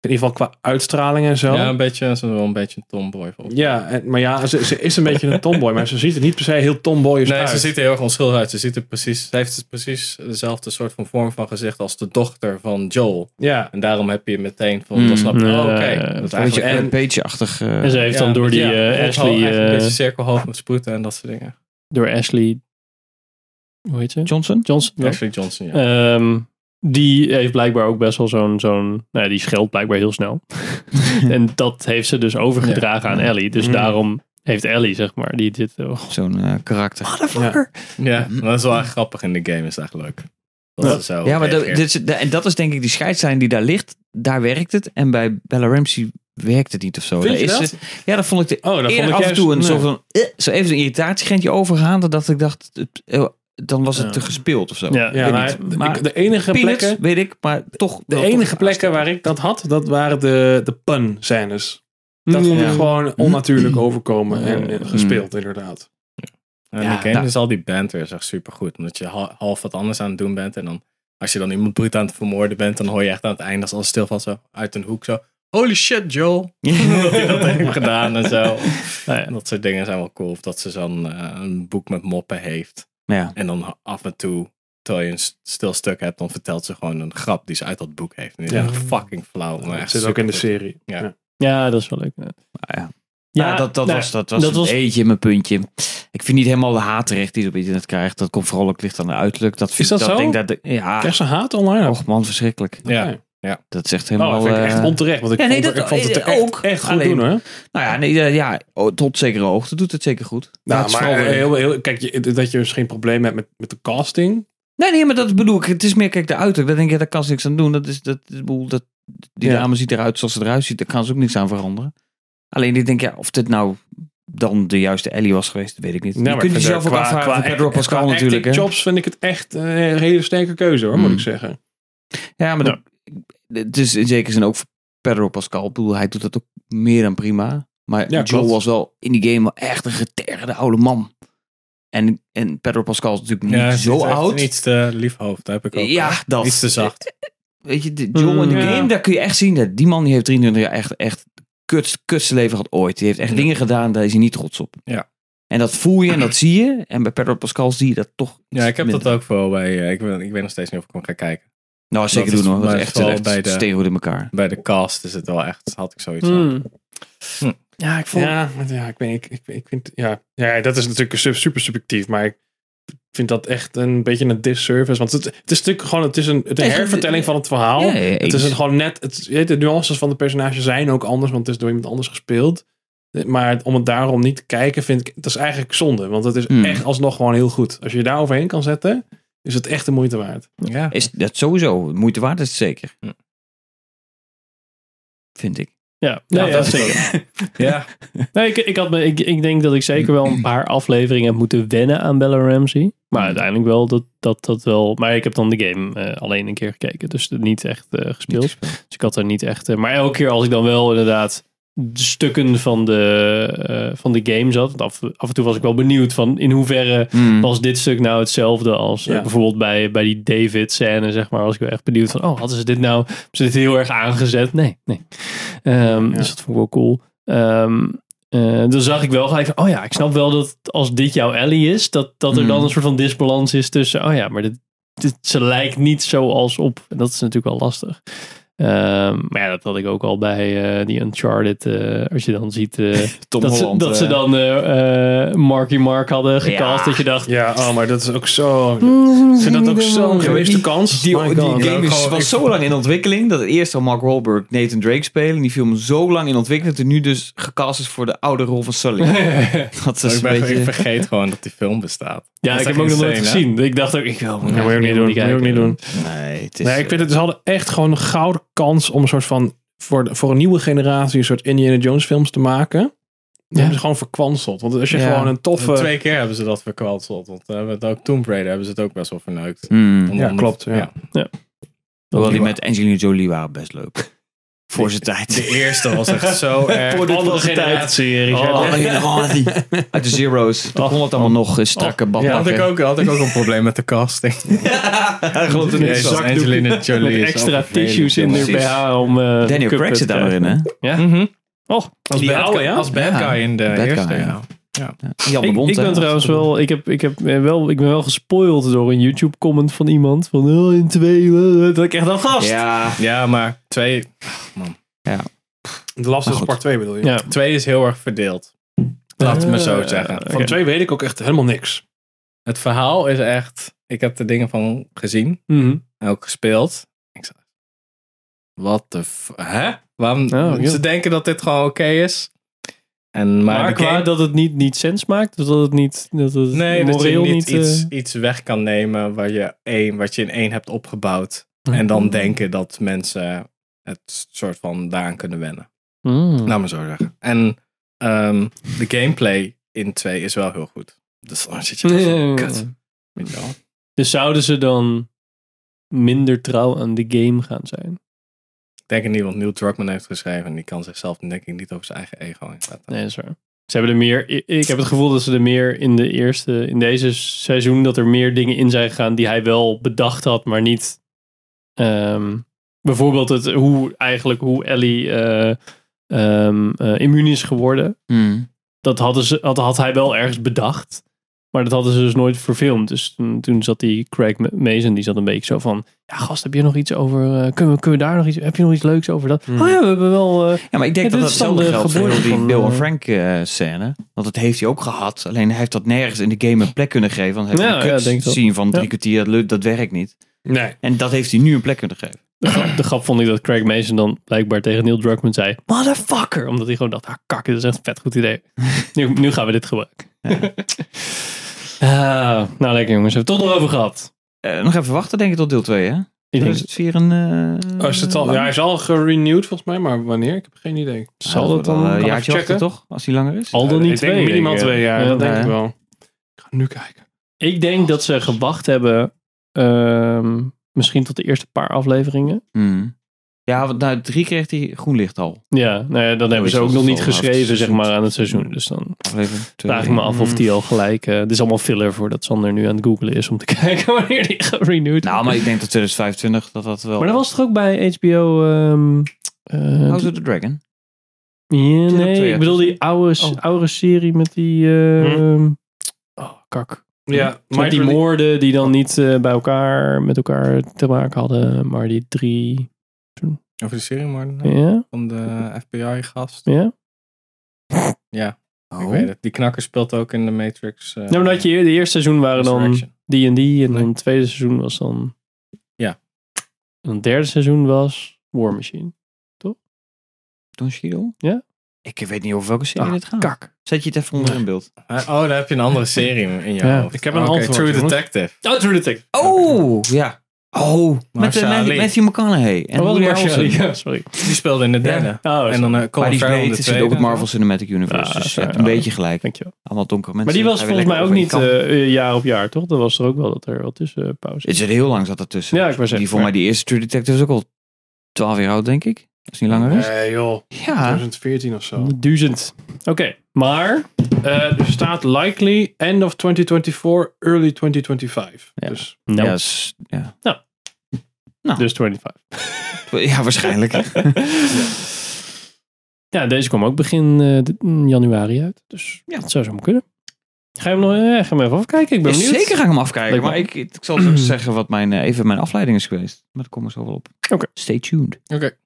In ieder geval qua uitstraling en zo. Ja, een beetje, ze is wel een beetje een tomboy. volgens Ja, en- maar ja, ze, ze is een beetje een tomboy. maar ze ziet er niet per se heel tomboyish Nee, uit. ze ziet er heel erg onschuldig uit. Ze, ziet er precies, ze heeft precies dezelfde soort van vorm van gezicht als de dochter van Joel. Ja, En daarom heb je meteen van, Hmm. dan snap je, Ja, oh, oké. dat is Een beetje, eigenlijk een beetje-achtig. eh, En ze heeft ja, dan door die ja, eh, rondhoofd, Ashley, een eh, beetje cirkelhoofd met sproeten en dat soort dingen. door Ashley, hoe heet ze? Johnson? Johnson. ja. Ashley Johnson, ja. Ehm, die heeft blijkbaar ook best wel zo'n, zo'n nou ja, die scheldt blijkbaar heel snel. en dat heeft ze dus overgedragen aan Ellie. Dus Mm. daarom heeft Ellie, zeg maar, die dit... oh, Zo'n eh, karakter. motherfucker. ja, maar dat is wel echt grappig in de game, is echt leuk. Dat Ja. Ja, maar dat, reageert. dit, is- en dat is denk ik die scheidslijn die daar ligt. Daar werkt het. En bij Bella Ramsey werkt het niet of zo. Vind je is dat? ze- ja, dat vond ik de, Oh, dat vond ik af en juist- toe een nee. soort van... eh, zo even een irritatiegrensje overgaan. Dat ik dacht, het- eh, dan was het te gespeeld of zo. Ja, maar niet. de- Maar ik- de enige Peanuts, plekken... weet ik, maar toch... De enige toch plekken waar ik dat had, dat waren de, de pun scènes. Dat vond Ja. ik gewoon onnatuurlijk overkomen en eh, gespeeld, inderdaad. En Ja, game nou- is al die banter is echt super goed. Omdat je ha- half wat anders aan het doen bent. En dan als je dan iemand bruut aan het vermoorden bent. Dan hoor je echt aan het einde als alles stil van zo uit een hoek zo. Holy shit Joel. dat hij dat heeft gedaan en zo. Nou ja. Dat soort dingen zijn wel cool. Of dat ze zo'n eh, een boek met moppen heeft. Ja. En dan af en toe, terwijl je een stil stuk hebt, dan vertelt ze gewoon een grap die ze uit dat boek heeft. En die is Ja. echt fucking flauw. Maar Dat echt zit ook in de serie. Ja. Ja. Ja, dat is wel leuk. Ja, ja. Ja, Ja, dat, dat, nou, was, dat was dat een was- beetje mijn puntje. Ik vind niet helemaal de haat terecht die je op internet krijgt. Dat komt vooral ook licht aan de uiterlijk. Dat vind, dat zo? Denk dat, ja, Krijg ze haat online? och man, verschrikkelijk. Ja. Oké. Dat is echt Oh, helemaal... dat vind ik echt eh, onterecht. Want ik, ja, nee, vond, dat- ik vond het er eh, echt, ook. echt goed Alleen- doen hoor. Nou ja, nee, eh, ja oh, tot zekere hoogte doet het zeker goed. Nou, maar heel, heel, kijk, je, dat je dus geen probleem hebt met, met de casting. Nee, nee, maar dat bedoel ik. Het is meer, kijk, de uiterlijk. Daar denk je, daar kan ze niks aan doen. Dat is, dat, dat, die Ja. dame ziet eruit zoals ze eruit ziet. Daar kan ze ook niks aan veranderen. Alleen ik denk, ja, of dit nou dan de juiste Ellie was geweest, weet ik niet. Nou, je kunt ik vind jezelf ook afvragen van Pedro Pascal qua natuurlijk. Hè? jobs vind ik het echt een hele sterke keuze hoor, moet Hmm. ik zeggen. Ja, maar dat- het is in zekere zin ook voor Pedro Pascal. Ik bedoel, hij doet dat ook meer dan prima. Maar Ja, Joel klopt. was wel in die game wel echt een geterde oude man. En, en Pedro Pascal is natuurlijk niet Ja, zo oud. Een iets te lief hoofd, dat heb ik ook. Ja, dat. Iets te zacht. Weet je, de Joel in de Mm, ja. game, daar kun je echt zien. Dat die man die heeft 23 jaar echt, echt kut, kutste leven gehad ooit. Die heeft echt Ja. dingen gedaan, daar is hij niet trots op. Ja. En dat voel je en dat zie je. En bij Pedro Pascal zie je dat toch Ja, ik heb minder. dat ook voor bij. eh, ik, weet, ik weet nog steeds niet of ik hem ga kijken. Nou, zeker doen hoor. Dat is echt, echt bij de- steengoed in elkaar. Bij de cast is het wel echt. Had ik zoiets van. Hm. Ja, ik vond... Ja, ja, ik, weet, ik, ik, ik vind, ja, ja, dat is natuurlijk su- super subjectief, maar ik vind dat echt een beetje een disservice. Want het, het is natuurlijk gewoon, het is een, het Nee, hervertelling van het verhaal. Ja, ja, ja, het is een, gewoon net, het, je weet, de nuances van de personages zijn ook anders, want het is door iemand anders gespeeld. Maar om het daarom niet te kijken, vind ik, dat is eigenlijk zonde. Want het is Hmm. echt alsnog gewoon heel goed. Als je je daar overheen kan zetten, is het echt de moeite waard. Ja. Is dat sowieso moeite waard, is het zeker. Hm. Vind ik. Ja, nee, ja, dat is zeker. ja. Nee, ik, ik, had me, ik, ik denk dat ik zeker wel een paar afleveringen heb moeten wennen aan Bella Ramsey. Maar uiteindelijk wel dat dat, dat wel. Maar ik heb dan de game eh, alleen een keer gekeken. Dus niet echt eh, gespeeld. Dus ik had er niet echt. eh, maar elke keer als ik dan wel inderdaad de stukken van de, eh, van de game zat. want Af, af en toe was ik wel benieuwd van in hoeverre Hmm. was dit stuk nou hetzelfde als eh, bijvoorbeeld bij, bij die David scène, zeg maar. Was ik wel echt benieuwd van, oh, hadden ze dit nou, hebben ze dit heel erg aangezet? Nee, nee. Ehm, Dus dat vond ik wel cool. Ehm eh, dan zag ik wel gelijk van, oh ja, ik snap wel dat als dit jouw Ellie is, dat, dat er Mm. dan een soort van disbalans is tussen, oh ja, maar dit, dit, ze lijkt niet zoals op. En dat is natuurlijk wel lastig. Ehm, maar ja, dat had ik ook al bij eh, die Uncharted. eh, als je dan ziet eh, Tom dat, ze, Holland, dat ze eh, dan Marky Mark hadden gecast. Ja. Dat je dacht, Ja, oh, maar dat is ook zo. Ik vind dat ook zo'n gemiste die- kans. Die, My die game is, Gewoon- was zo lang in ontwikkeling dat het eerst al Mark Wahlberg Nathan Drake spelen. En die film zo lang in ontwikkeling dat hij nu dus gecast is voor de oude rol van Sully. dat is ik, een beetje... ik vergeet gewoon dat die film bestaat. ja, Dat ik is heb hem ook nog nooit gezien. Ik dacht ook, ik wil ook niet doen. Is... Nee, ik vind het, ze hadden echt gewoon een gouden kans om een soort van, voor, de- voor een nieuwe generatie, een soort Indiana Jones films te maken. Die hebben ze gewoon verkwanseld. Want als je Ja. gewoon een toffe... Twee keer hebben ze dat verkwanseld. Want hebben het ook Tomb Raider hebben ze het ook best wel verneukt. Hmm. Ja, klopt, ja. Hoewel die met Angelina Jolie waren best leuk. Voor zijn tijd. De eerste was echt zo erg. Voor de andere generatie. Oh, generatie. Uit de Zero's. Toen kon het allemaal nog eh, strakke Ja, had ik, ook, had ik ook een probleem met de casting. Hij gelooft er Jezus, van. Angelina Jolie Met extra tissues in de. BH om... eh, Daniel Craig zit daar te nog in, krijgen. hè? Ja? Mhm. Oh, Als, Die bad, guy- ja? als bad Ja. guy in de Bad guy, eerste, ja. ja. De ik, Bond, ik ben hè? trouwens wel, ik, heb, ik, heb eh, wel, ik ben wel gespoild door een YouTube comment van iemand. Van, oh, in twee, eh, dat ik echt dacht, gast. Ja, Ja, maar twee, De Last Maar of goed. Part 2 bedoel je? Ja. twee is heel erg verdeeld. Laat het me zo Eh, zeggen. Van 2 weet ik ook echt helemaal niks. Het verhaal is echt... Ik heb er dingen van gezien. Mhm. en ook gespeeld. Ik zei, wat de f... Hè? Waarom? Oh, ja. Ze denken dat dit gewoon oké is. En, maar Maar, de qua game- dat het niet, niet sens maakt? Dus dat het niet, dat het Nee, dat je niet, iets, eh, iets weg kan nemen waar je één, wat je in één hebt opgebouwd. En dan denken dat mensen het soort van daaraan kunnen wennen. mm. Laat maar zo zeggen. En ehm, de gameplay in 2 is wel heel goed. Dus dan zit je van, kut. Dus zouden ze dan minder trouw aan de game gaan zijn? Ik denk het niet, want Neil Druckmann heeft geschreven. En die kan zichzelf denk ik niet over zijn eigen ego inzetten. Nee, dat is waar. Ze hebben er meer. Ik heb het gevoel dat ze er meer in de eerste, in deze seizoen, dat er meer dingen in zijn gegaan die hij wel bedacht had, maar niet. ehm, bijvoorbeeld het, hoe eigenlijk hoe Ellie eh, ehm, eh, immuun is geworden. Hmm. Dat hadden ze, had, had hij wel ergens bedacht. Maar dat hadden ze dus nooit verfilmd. Dus toen, toen zat die Craig Ma- Mason, die zat een beetje zo van... Ja, gast, heb je nog iets over... eh, kunnen, we, kunnen we daar nog iets... Heb je nog iets leuks over dat? Hmm. Oh ja, we hebben wel... eh, Ja, maar ik denk Ja, dat dat hetzelfde de geldt voor die van, Bill en eh, Frank eh, scène. Want dat heeft hij ook gehad. Alleen hij heeft dat nergens in de game een plek kunnen geven. Want hij heeft Ja, een ja, zien van drie Ja. kwartier. Dat, lukt- dat werkt niet. Nee. En dat heeft hij nu een plek kunnen geven. De grap, de grap vond ik dat Craig Mason dan blijkbaar tegen Neil Druckmann zei... Motherfucker! Omdat hij gewoon dacht, ah kak, dit is echt een vet goed idee. nu, nu gaan we dit gebruiken. Ah, nou lekker jongens, hebben we het toch nog over gehad. Eh, nog even wachten denk ik tot deel 2 hè? Ik denk, is het weer een... eh, Oh, is het al, ja, hij is al gerenewed volgens mij, maar wanneer? Ik heb geen idee. zal dat dan... een jaartje checken. toch? Als die langer is. al dan niet ik denk twee. minimaal denk ik. twee jaar, Ja, dat denk ja. ik wel. Ik ga nu kijken. Ik denk dat ze gewacht hebben... ehm, misschien tot de eerste paar afleveringen. Hmm. Ja, want na drie kreeg hij groen licht al. Ja, nou ja, dan hebben ze ook het nog niet geschreven zeg maar aan het seizoen. Dus dan vraag ik me af of die al gelijk... eh dit is allemaal filler voordat Sander nu aan het googlen is om te kijken wanneer die gerenewd Nou, maar ik denk dat 2025 dat dat wel... Maar dat was toch ook bij HBO... ehm eh, House of the Dragon? nee, ik bedoel die oude, Oh. oude serie met die... ehm, Oh, kak. Ja, Met die moorden die dan niet eh, bij elkaar, met elkaar te maken hadden. Maar die drie... Over de serie moorden Ja? van de FBI-gast. Ja? Ja, ik Oh. weet het. Die knakker speelt ook in de Matrix. eh, Nou, maar dat je de eerste seizoen waren dan die en die. En dan het tweede seizoen was dan... Ja. En het derde seizoen was War Machine. Don Cheadle? Ja. Ik weet niet over welke serie Ah, dit gaat. kak. Zet je het even onder in beeld. Eh, oh, daar heb je een andere serie in je Ja. hoofd. Ik heb een Oké, antwoord, True. Detective. Oh, True Detective. Oh, ja. Oh, met uh, Ali. Matthew McConaughey. En Oh, wat Woody Marshall. Harrelson. Ja, sorry. Die speelde in de derde. Oh, en dan uh, Maar Colin die is Farrell in breed. de Het zit tweede. ook op Marvel Cinematic Universe. Ja, dus je zo, hebt een ja. beetje gelijk. Dankjewel. Allemaal donkere mensen. Maar die was Hij volgens mij ook niet eh, eh, jaar op jaar, toch? Dat was er ook wel dat er wel tussen eh, pauze. Het zit heel lang zat ertussen. Ja, ik zeggen, Die voor mij die eerste True Detective is ook al 12 jaar oud, denk ik. Als het niet langer is. Nee joh, Ja. 2014 of zo. Duizend. Oké, maar Eh, er staat likely end of 2024, early 2025. Ja. Dus nou, Ja, s- ja. dus 25. ja, waarschijnlijk. Ja, deze kwam ook begin eh, mm, januari uit. Dus Ja. dat zou zo kunnen. Ga je hem, nog, eh, ga je hem even afkijken? Ik ben Ja, benieuwd. zeker ga ik hem afkijken. Maar ik, ik zal zo zeggen wat mijn, even mijn afleiding is geweest. Maar daar komen we zo wel op. Oké. Stay tuned. Oké.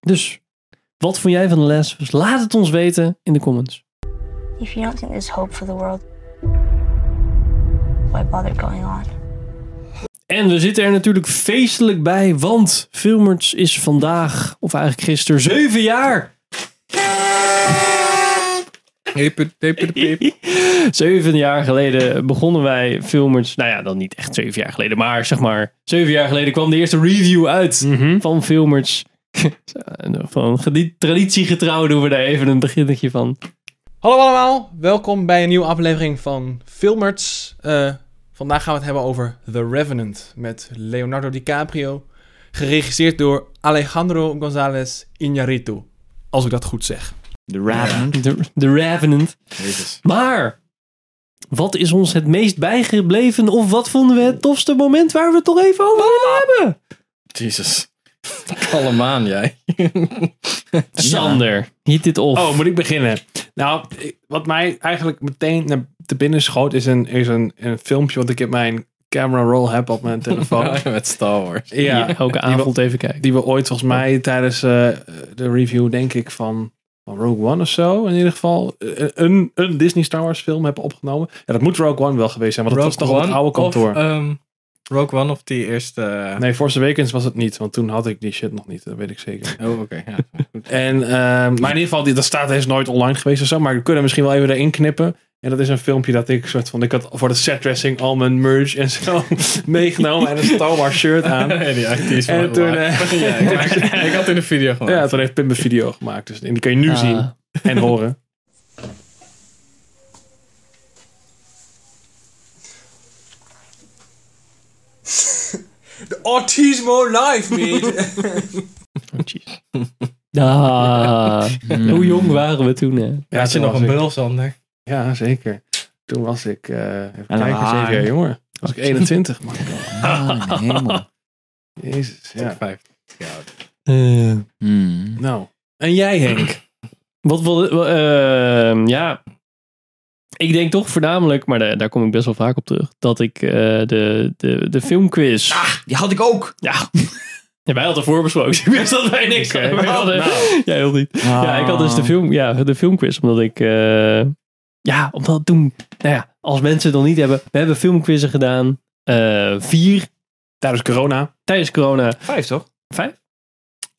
Dus, wat vond jij van de les? Dus laat het ons weten in de comments. If you don't think there's hope for the world, why bother going on? En we zitten er natuurlijk feestelijk bij, want Filmers is vandaag, of eigenlijk gisteren, zeven jaar. Zeven jaar geleden begonnen wij Filmers. Nou ja, dan niet echt zeven jaar geleden, maar zeg maar zeven jaar geleden kwam de eerste review uit van Filmers. van traditiegetrouw doen we daar even een beginnetje van. Hallo allemaal, welkom bij een nieuwe aflevering van Filmerts. Eh, vandaag gaan we het hebben over The Revenant met Leonardo DiCaprio. Geregisseerd door Alejandro González Iñárritu. Als ik dat goed zeg. The. De, de Revenant. Jezus. Maar, wat is ons het meest bijgebleven of wat vonden we het tofste moment waar we het toch even over willen hebben? Jezus. Kalm aan, jij. Sander, hit dit off. Oh, moet ik beginnen? Nou, wat mij eigenlijk meteen naar te binnen schoot is een, is een, een filmpje wat ik in mijn camera roll heb op mijn telefoon. Met Star Wars. ja, Die elke avond even kijken. die we ooit volgens mij tijdens eh, de review, denk ik, van, van Rogue One of zo, in ieder geval, eh, een, een Disney Star Wars film hebben opgenomen. Ja, dat moet Rogue One wel geweest zijn, want dat was toch op het oude kantoor. Of, ehm, Rogue One of die eerste... eh, nee, Force Awakens was het niet, want toen had ik die shit nog niet, dat weet ik zeker. Oh, oké. ja. Goed. En, ehm, maar in ieder geval, die, dat staat is nooit online geweest of zo, maar we kunnen misschien wel even erin knippen. En dat is een filmpje dat ik soort van, ik had voor de setdressing al mijn merch en zo meegenomen en een Star Wars shirt aan. Ja, die En toen, eh, Ja, ik, had in de video gemaakt. Ja, toen heeft Pim een video gemaakt, dus en die kun je nu Ah. zien en horen. The Autismo Live, mate. Oh, jeez. Ah, Hmm. hoe jong waren we toen? Hè? Ja, Had je toen nog was een ik- bril, Sander? Ja, zeker. Toen was ik, eh even En kijken, jaar jonger. Was ik 21. man. Ah, hemel. Jezus, ja. Vijf. Ja, Hmm. Nou, en jij Henk? Wat wil, eh, ja, ik denk toch voornamelijk, maar daar, daar kom ik best wel vaak op terug, dat ik eh, de, de, de filmquiz. Die had ik ook. Ja. ja, wij hadden voorbesproken. Ik wist dat wij niks wij hadden. Nou. Ja, heel niet. Ja, ik had dus Ah. de, film, ja, de filmquiz, omdat ik, eh, ja, omdat toen, nou ja, als mensen het nog niet hebben, we hebben filmquizzen gedaan, eh, vier Tijdens corona. tijdens corona, Vijf toch? vijf.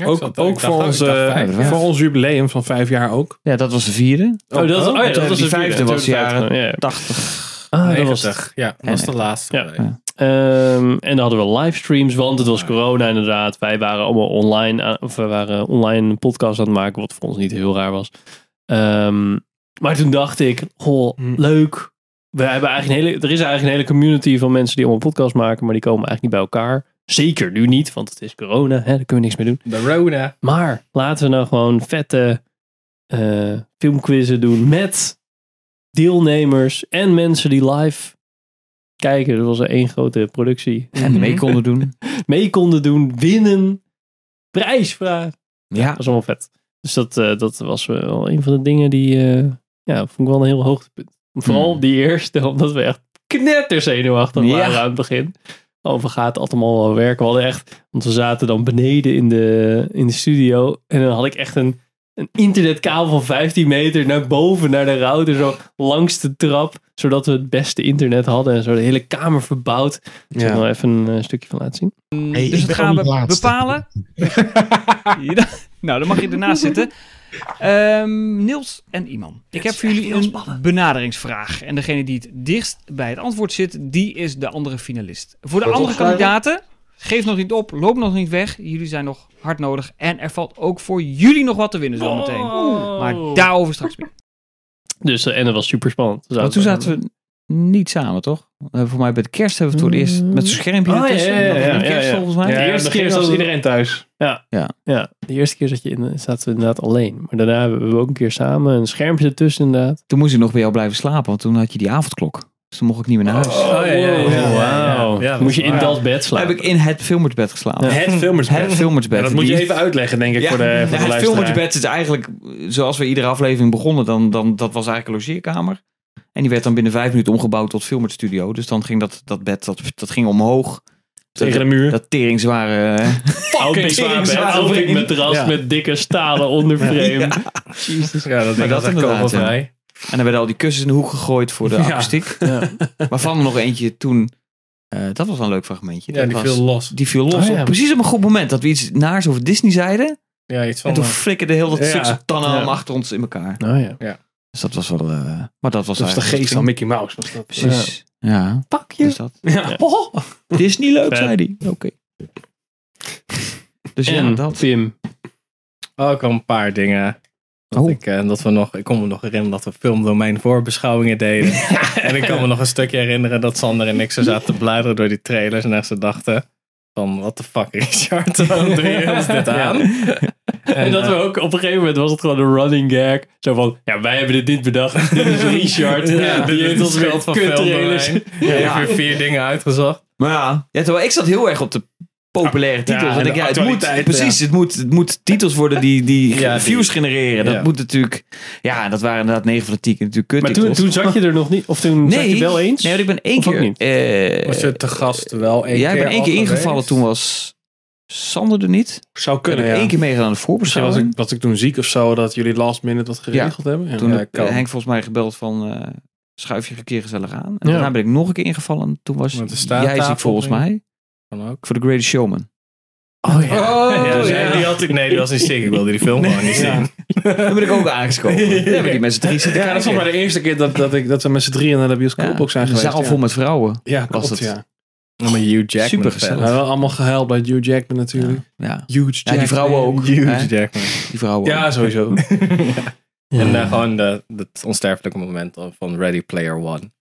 Ook, zat- ook dacht voor, ik ons, dacht vijf, ja. voor ons jubileum van vijf jaar ook. Ja, dat was de vierde. Oh, dat, oh, ja, dat was de vijfde vierde, was de jaren 2050, ja. 80. Ah, dat was 90. Ja, dat was de laatste. Ja. Ehm, en dan hadden we livestreams, want het was corona inderdaad. Wij waren allemaal online, aan- of we waren online een podcast aan het maken, wat voor ons niet heel raar was. Ehm, maar toen dacht ik, goh, Hm. leuk. We hebben eigenlijk een hele, er is eigenlijk een hele community van mensen die allemaal podcasts maken, maar die komen eigenlijk niet bij elkaar. Zeker nu niet, want het is corona, hè, daar kunnen we niks mee doen. De Rona. Maar laten we nou gewoon vette eh, filmquizzen doen met deelnemers en mensen die live kijken. Dat was er één grote productie. En mee konden doen. Mee konden doen, winnen, prijsvraag. Ja. Dat was allemaal vet. Dus dat, eh, dat was wel een van de dingen die, eh, ja, vond ik wel een heel hoogtepunt. Vooral Hmm. die eerste, omdat we echt knetterzenuwachtig Ja. waren aan het begin. Over gaat het allemaal wel werken. We hadden echt, want we zaten dan beneden in de, in de studio. En dan had ik echt een, een internetkabel van 15 meter naar boven, naar de router, zo langs de trap. Zodat we het beste internet hadden en zo de hele kamer verbouwd. Ik zal er wel even een eh, stukje van laten zien. Hey, dus dat gaan we bepalen. Ja, nou, dan mag je ernaast zitten. Ehm, Niels en Iman. Ik heb voor jullie een benaderingsvraag. En degene die het dichtst bij het antwoord zit, die is de andere finalist. Voor de Wordt andere kandidaten, geef nog niet op, loop nog niet weg. Jullie zijn nog hard nodig. En er valt ook voor jullie nog wat te winnen zometeen. Maar daarover straks meer. Dus, eh, en dat was super spannend. Want toen zaten we niet samen, toch? Eh, voor mij bij de kerst hebben we het voor het eerst met zo'n schermpje Oh, ja, ertussen. ja, ja, ja, kerst volgens mij. Ja, de eerste keer was zat- iedereen thuis. Ja. Ja. ja, de eerste keer zat je in, zaten we inderdaad alleen. Maar daarna hebben we ook een keer samen een schermpje ertussen inderdaad. Toen moest ik nog bij jou blijven slapen, want toen had je die avondklok. Dus toen mocht ik niet meer naar huis. Oh, ja, ja. Ja, dat Moest je in dat bed Heb slapen. ik in het filmersbed geslapen. Het filmersbed. Het filmersbed. Ja, dat moet je even uitleggen, denk ik, Ja, voor de, voor ja, de het luisteraar. filmersbed is eigenlijk, zoals we iedere aflevering begonnen, dan, dan, dat was eigenlijk een logeerkamer. En die werd dan binnen vijf minuten omgebouwd tot filmerstudio. Dus dan ging dat, dat bed, dat, dat ging omhoog. Tegen de muur. Dat teringzware... eh, Fucking zwaar bed. met Ja. met dikke stalen onderframe. Jezus. Ja, dat Maar dat was echt kogelvrij. En dan werden al die kussens in de hoek gegooid voor de Ja. akoestiek. Ja. Waarvan er nog eentje toen... eh, dat was een leuk fragmentje. Ja, Dat die was- viel los. Die viel los. Oh, ja. op precies op een goed moment. Dat we iets naars over Disney zeiden. Ja, iets van... En toen eh, flikkerde heel dat Ja. stuk tanden Ja. achter ons in elkaar. Nou ja. Dus dat was wel... eh, maar dat was Dat is de geest van Mickey Mouse. Was dat. Precies. Ja. Pak je. Dus dat. Ja. Oh, dit is niet leuk, zei hij. Oké. Dus ja, En dat. Pim. Ook al een paar dingen. Dat, Oh. ik, eh, dat we nog, ik kon me nog herinneren dat we filmdomein voorbeschouwingen deden. en ik kan me nog een stukje herinneren dat Sander en ik zo zaten te bladeren door die trailers. En echt ze dachten van, what the fuck Richard, waarom doe je ons dit aan? En dat we ook op een gegeven moment was het gewoon een running gag. Zo van, ja, wij hebben dit niet bedacht. Dit is Richard. Ja, die heeft ons weer schuld van filmdomein. Ja, ik heb weer vier dingen uitgezocht. Maar ja, ja terwijl ik zat heel erg op de populaire titels. en ik, ja, het moet, precies, het, moet, het moet titels worden die, die Ja, views die- genereren. Dat ja. moet natuurlijk... Ja, dat waren inderdaad 9 van de 10 keer natuurlijk Maar toen, toen zat je er nog niet. Of toen zat je wel eens. Nee, want ik ben één Of keer... niet? eh, Was je te gast wel één ja, ik keer ben één keer geweest? ingevallen. Toen was Sander er niet. Zou kunnen, ik ja. één keer meegedaan aan de Misschien was voorbeschouwing. ik, was ik toen ziek of zo, dat jullie last minute wat geregeld hebben. Ja. Toen Ja, heb kan. Henk volgens mij gebeld van... eh, schuif je een keer gezellig aan. En Ja. daarna ben ik nog een keer ingevallen. Toen was jij ziek volgens mij. Kan ook. Voor The Greatest Showman. Oh ja. ja, dus ja. Die had ik, nee, die was niet ziek. Ik wilde die film gewoon niet zien. Daar ben ik ook aangeschoven. Ja. hebben die met z'n drie zitten Ja, dat was maar de eerste keer dat, dat, ik, dat we met z'n drieën naar de bioscoop ook zijn een geweest. zaal ja. vol met vrouwen. Ja, was klopt, het. ja. Allemaal Hugh Jackman. Super We gezellig. hebben allemaal gehuild bij Hugh Jackman natuurlijk. Ja. Huge Ja, die vrouwen ook. hè? Hugh Jackman. Die vrouwen Ja, ook. sowieso. En eh, gewoon de, het onsterfelijke moment van Ready Player One.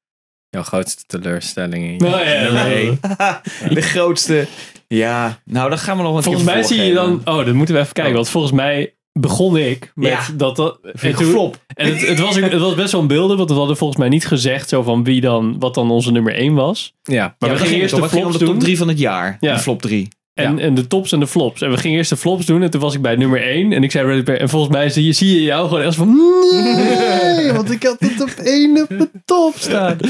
Jouw grootste teleurstelling in je Nou ja. De grootste. Ja, nou dan gaan we nog een Volgens keer mij zie je dan. Oh, dat moeten we even kijken. Want volgens mij begon ik met Ja. dat... dat en, toen- flop. en het, het, was, het was best wel een beelden, want we hadden volgens mij niet gezegd zo van wie dan, wat dan onze nummer 1 was. Ja. Maar we gingen eerst de flops de top doen. 3 van het jaar. Ja. De flop 3. En, en de tops en de flops. En we gingen eerst de flops doen. En toen was ik bij nummer 1. En ik zei Ready Player. En volgens mij zie je, zie je jou gewoon echt van... Nee, want ik had het op 1 op de top staan.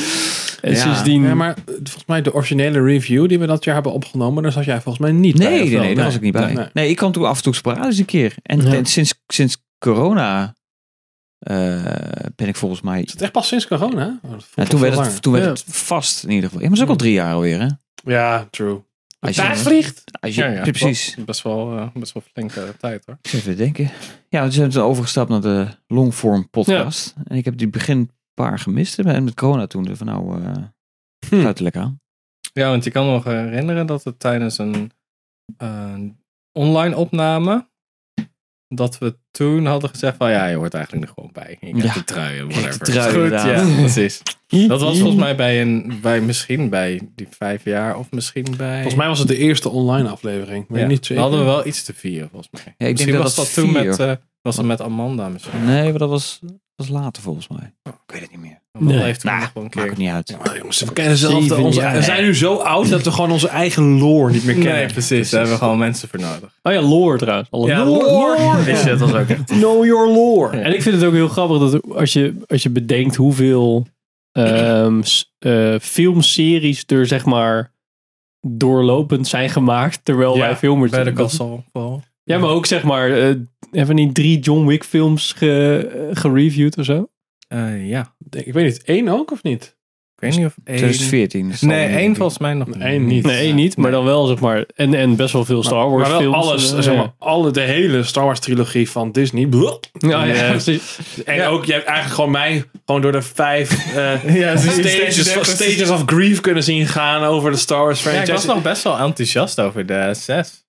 En Ja. sindsdien... Ja, maar volgens mij de originele review die we dat jaar hebben opgenomen, daar zat jij volgens mij niet bij. Nee, of nee, nee, daar was ik niet bij. Nee. Nee, ik kwam toen af en toe sporadisch een keer. En, Ja. en sinds, sinds corona eh, ben ik volgens mij... Is het echt pas sinds corona? Ja, toen werd, het, toen werd Ja. het vast in ieder geval. Ja, maar dat is ook al drie jaar alweer, hè? Ja, true. Als je, vliegt. als je, Ja, ja, precies. Best wel, eh, best wel flinke tijd hoor. Even denken. Ja, we zijn overgestapt naar de longform podcast. En ik heb die begin paar gemist. En met corona toen van nou, eh Hm. er lekker aan. Ja, want je kan me nog herinneren dat het tijdens een eh, online opname. Dat we toen hadden gezegd van ja, je hoort eigenlijk er gewoon bij. Je krijgt Ja. de trui, de whatever. trui, Is goed, inderdaad. ja, precies. Dat was volgens mij bij een, bij misschien bij die vijf jaar of misschien bij... Volgens mij was het de eerste online aflevering. Ja, niet zeker. hadden we wel iets te vieren volgens mij. Ja, ik misschien denk was dat dat, dat toen met, eh, was dat met Amanda misschien. Nee, maar dat was, was later volgens mij. Ik weet het niet meer. Nee. heeft nog wel een Maakt keer... het niet uit. Maar jongens, we kennen zelf onze. We zijn nu zo oud dat we gewoon onze eigen lore niet meer kennen. Nee, precies. Daar hebben we gewoon mensen voor nodig. Oh ja, lore trouwens. Alle Ja, lore. lore. Die shit was ook echt... Know your lore. En ik vind het ook heel grappig dat als je, als je bedenkt hoeveel ehm, eh, filmseries er zeg maar doorlopend zijn gemaakt terwijl Ja, wij filmers Bij de. Ja, maar ook zeg maar, eh, hebben we niet drie John Wick films ge, eh, gereviewd of zo? Eh, ja. Ik weet niet, één ook of niet? Ik weet niet of één... 2014. dat zal Nee, één volgens mij nog niet. Nee, één niet, maar dan wel zeg maar, en, en best wel veel Star Wars maar wel films. alles, en, zeg eh, maar, alle, de hele Star Wars trilogie van Disney. Ja, ja, Eh, precies. En Ja. ook, je hebt eigenlijk gewoon mij gewoon door de vijf eh, Ja, stages, van- stages of grief kunnen zien gaan over de Star Wars Ja, ik franchise. was nog best wel enthousiast over de zes.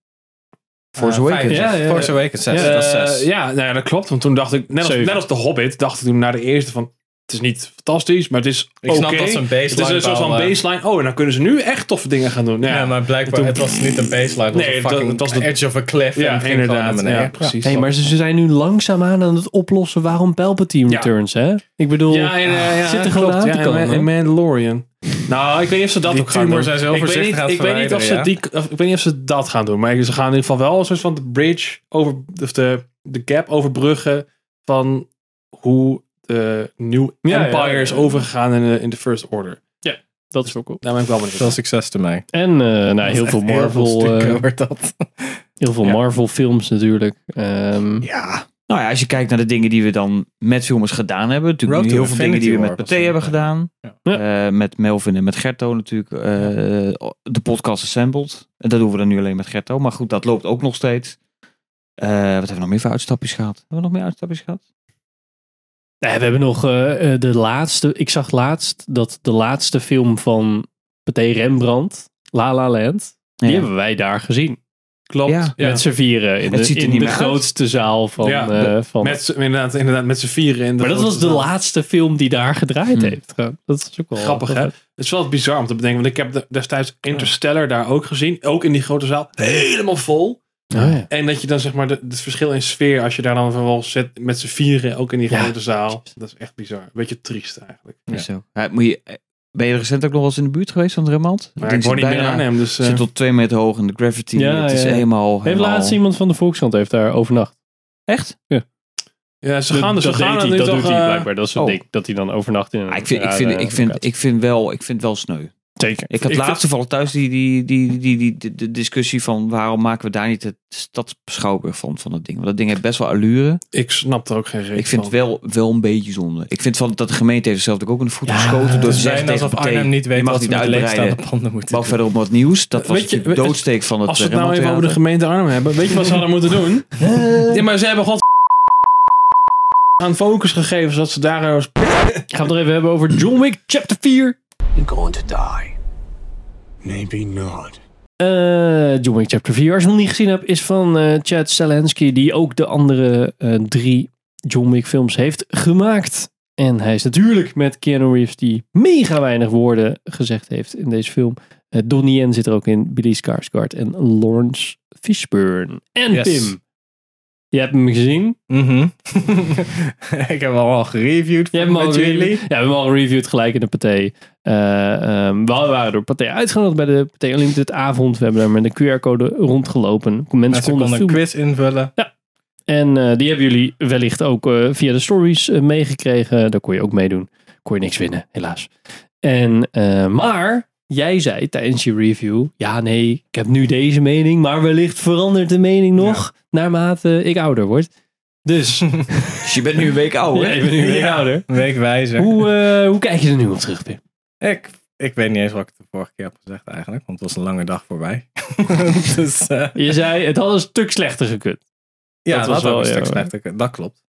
Force Eh, Awakens. Ja, ja. Force Awakens 6. Eh, dat is zes. ja, nou ja, dat klopt. Want toen dacht ik, net als, net als The Hobbit, dacht ik toen naar de eerste van, het is niet fantastisch, maar het is Ik oké. snap dat ze een baseline Het is een soort van baseline. Oh, en dan kunnen ze nu echt toffe dingen gaan doen. Ja, Ja, maar blijkbaar, Toen- het was niet een baseline. Het was Nee, een het was de- edge of a cliff. Ja, en inderdaad. Ja, precies. Hey, maar ze, ze zijn nu langzaamaan aan het oplossen waarom Palpatine Ja. returns, hè? Ik bedoel, Ja, en, eh, ja, zit er gewoon aan te ja, komen. en, en Mandalorian. Nou, ik weet niet of ze dat Die ook gaan doen. zijn ze heel ik weet niet, ik weet niet of ze die, of- ik weet niet of ze dat gaan doen, maar ze gaan in ieder geval wel een soort van de bridge over, of de, de gap overbruggen van hoe de New Ja, ja, Empire ja, is ja. overgegaan in de, in de First Order. dat is ook cool. Daar ben ik wel benieuwd. Veel succes ermee. En eh, nou, heel veel Marvel, eh, wordt dat. heel veel Ja. Marvel films natuurlijk. Ehm, Ja. Nou ja, als je kijkt naar de dingen die we dan met filmers gedaan hebben. Natuurlijk Road heel veel dingen die we met Pathé hebben gedaan. Eh, met Melvin en met Gerto natuurlijk. eh, de podcast Assembled. En dat doen we dan nu alleen met Gerto. Maar goed, dat loopt ook nog steeds. Eh, wat hebben we nog meer voor uitstapjes gehad? Hebben we nog meer uitstapjes gehad? Nee, we hebben nog eh, eh, de laatste. Ik zag laatst dat de laatste film van Pathé Rembrandt, La La Land, die Ja. hebben wij daar gezien. Klopt. Ja. Met z'n vieren in Het de, ziet er in niet de uit. grootste zaal van. Ja, eh, van Met, z'n- inderdaad, inderdaad, met z'n vieren. In de maar dat was de zaal. laatste film die daar gedraaid Hmm. heeft. Dat is ook wel Grappig, hè? Het is wel bizar om te bedenken, want ik heb de- destijds Interstellar daar ook gezien. Ook in die grote zaal. Helemaal vol. Oh, ja. En dat je dan zeg maar de- het verschil in sfeer, als je daar dan vervolgens zit met z'n vieren, ook in die Ja. grote zaal. Dat is echt bizar. Een beetje triest eigenlijk. Ja. Zo. Ja, moet je, ben je recent ook nog wel eens in de buurt geweest van Rembrandt? Maar ik woon niet meer in Arnhem, dus... eh, zit tot twee meter hoog in de gravity. Ja, het is ja. helemaal... Heeft helemaal- laatst iemand van de Volkskrant heeft daar overnacht. Echt? ja, ze gaan, dus- ze dat gaan deed hij, nu dat toch, doet hij eh, blijkbaar. Dat is het oh. ding. Dat hij dan overnacht in een Ah, ik, vind, ik, vind, ik, vind, ik, vind wel, ik vind wel sneu. Zeker. Ik had laatst toevallig thuis die, die, die, die, die, de discussie van waarom maken we daar niet het stadsschouwburg van, van dat ding. Want dat ding heeft best wel allure. Ik snap er ook geen reden Ik vind het wel, wel een beetje zonde. Ik vind van, dat de gemeente heeft zichzelf ook de voet Ja, geschoten door te zeggen alsof Arnhem niet weet mag wat niet ze met uitbreiden. leegstaande panden moeten doen. verder op wat nieuws. Dat was je, de doodsteek van het Als we het nou even over de gemeente Arnhem hebben, weet je wat ze hadden moeten doen? Ja, maar ze hebben god aan focus gegeven, zodat ze daar... Gaan we het nog even hebben over John Wick Chapter 4. You're going to die. Maybe not. Eh, John Wick Chapter 4, als je hem nog niet gezien hebt, is van eh, Chad Stahelski, die ook de andere eh, drie John Wick films heeft gemaakt. En hij is natuurlijk met Keanu Reeves, die mega weinig woorden gezegd heeft in deze film. Eh, Donnie Yen zit er ook in, Billy Skarsgård en Lawrence Fishburne. En Yes. Pim, Je hebt hem gezien. Mhm. ik heb hem al gereviewd Je hebt hem al jullie. Ja, we hebben hem al gereviewd gelijk in de Pathé. Eh, ehm, we waren door Pathé uitgenodigd bij de Pathé Unlimited avond. We hebben daar met een QR-code rondgelopen. Mensen, Mensen konden konden een quiz invullen. En eh, die hebben jullie wellicht ook eh, via de stories meegekregen. Daar kon je ook meedoen. Kon je niks winnen, helaas. En, maar jij zei tijdens je review: ja, nee, ik heb nu deze mening, maar wellicht verandert de mening nog naarmate ik ouder word. Dus Dus je bent nu een week ouder. ja, ik ben nu weer Ja. ouder. Weekwijzer. Hoe, eh, hoe kijk je er nu op terug, Pim? Ik, ik weet niet eens wat ik de vorige keer heb gezegd eigenlijk. Want het was een lange dag voorbij. dus eh, Je zei: het had een stuk slechter gekund. ja, Dat dat, was wel, een stuk slechter. Dat klopt.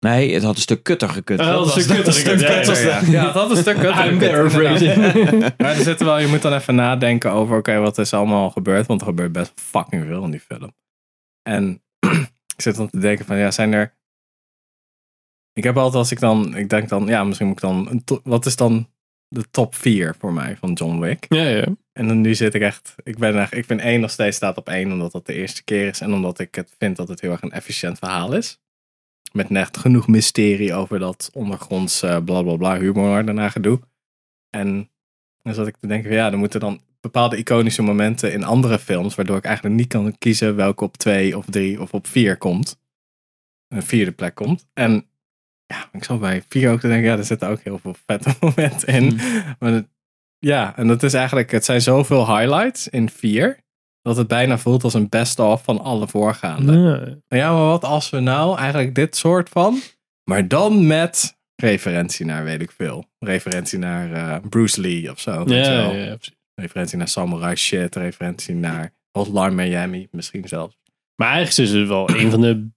Nee, het had een stuk kutter gekut. Het had een Dat stuk kutter was- ja, ja, Ja, het had een stuk kutter I'm gekund, paraphrasing. inderdaad. Maar er zitten wel, je moet dan even nadenken over, oké, wat is allemaal gebeurd? Want er gebeurt best fucking veel in die film. En ik zit dan te denken van, ja, zijn er... Ik heb altijd als ik dan, ik denk dan, ja, misschien moet ik dan, wat is dan de top 4 voor mij van John Wick? Ja, ja. En dan nu zit ik echt, ik ben echt, ik vind één nog steeds staat op één, omdat dat de eerste keer is. En omdat ik het vind dat het heel erg een efficiënt verhaal is. Met net genoeg mysterie over dat ondergronds eh bla bla bla humor daarna gedoe. En dan zat ik te denken, van, ja, er moeten dan bepaalde iconische momenten in andere films, waardoor ik eigenlijk niet kan kiezen welke op twee of drie of op vier komt. Een vierde plek komt. En ja, ik zal bij vier ook te denken, ja, er zitten ook heel veel vette momenten in. Maar het- ja, en dat is eigenlijk, het zijn zoveel highlights in vier, dat het bijna voelt als een best-of van alle voorgaande. Ja. Ja, maar wat als we nou eigenlijk dit soort van, maar dan met referentie naar weet ik veel. Referentie naar eh, Bruce Lee of zo. Ja, ja. Referentie naar Samurai Shit, referentie naar Hotline Miami, misschien zelfs. Maar eigenlijk is het wel een van de.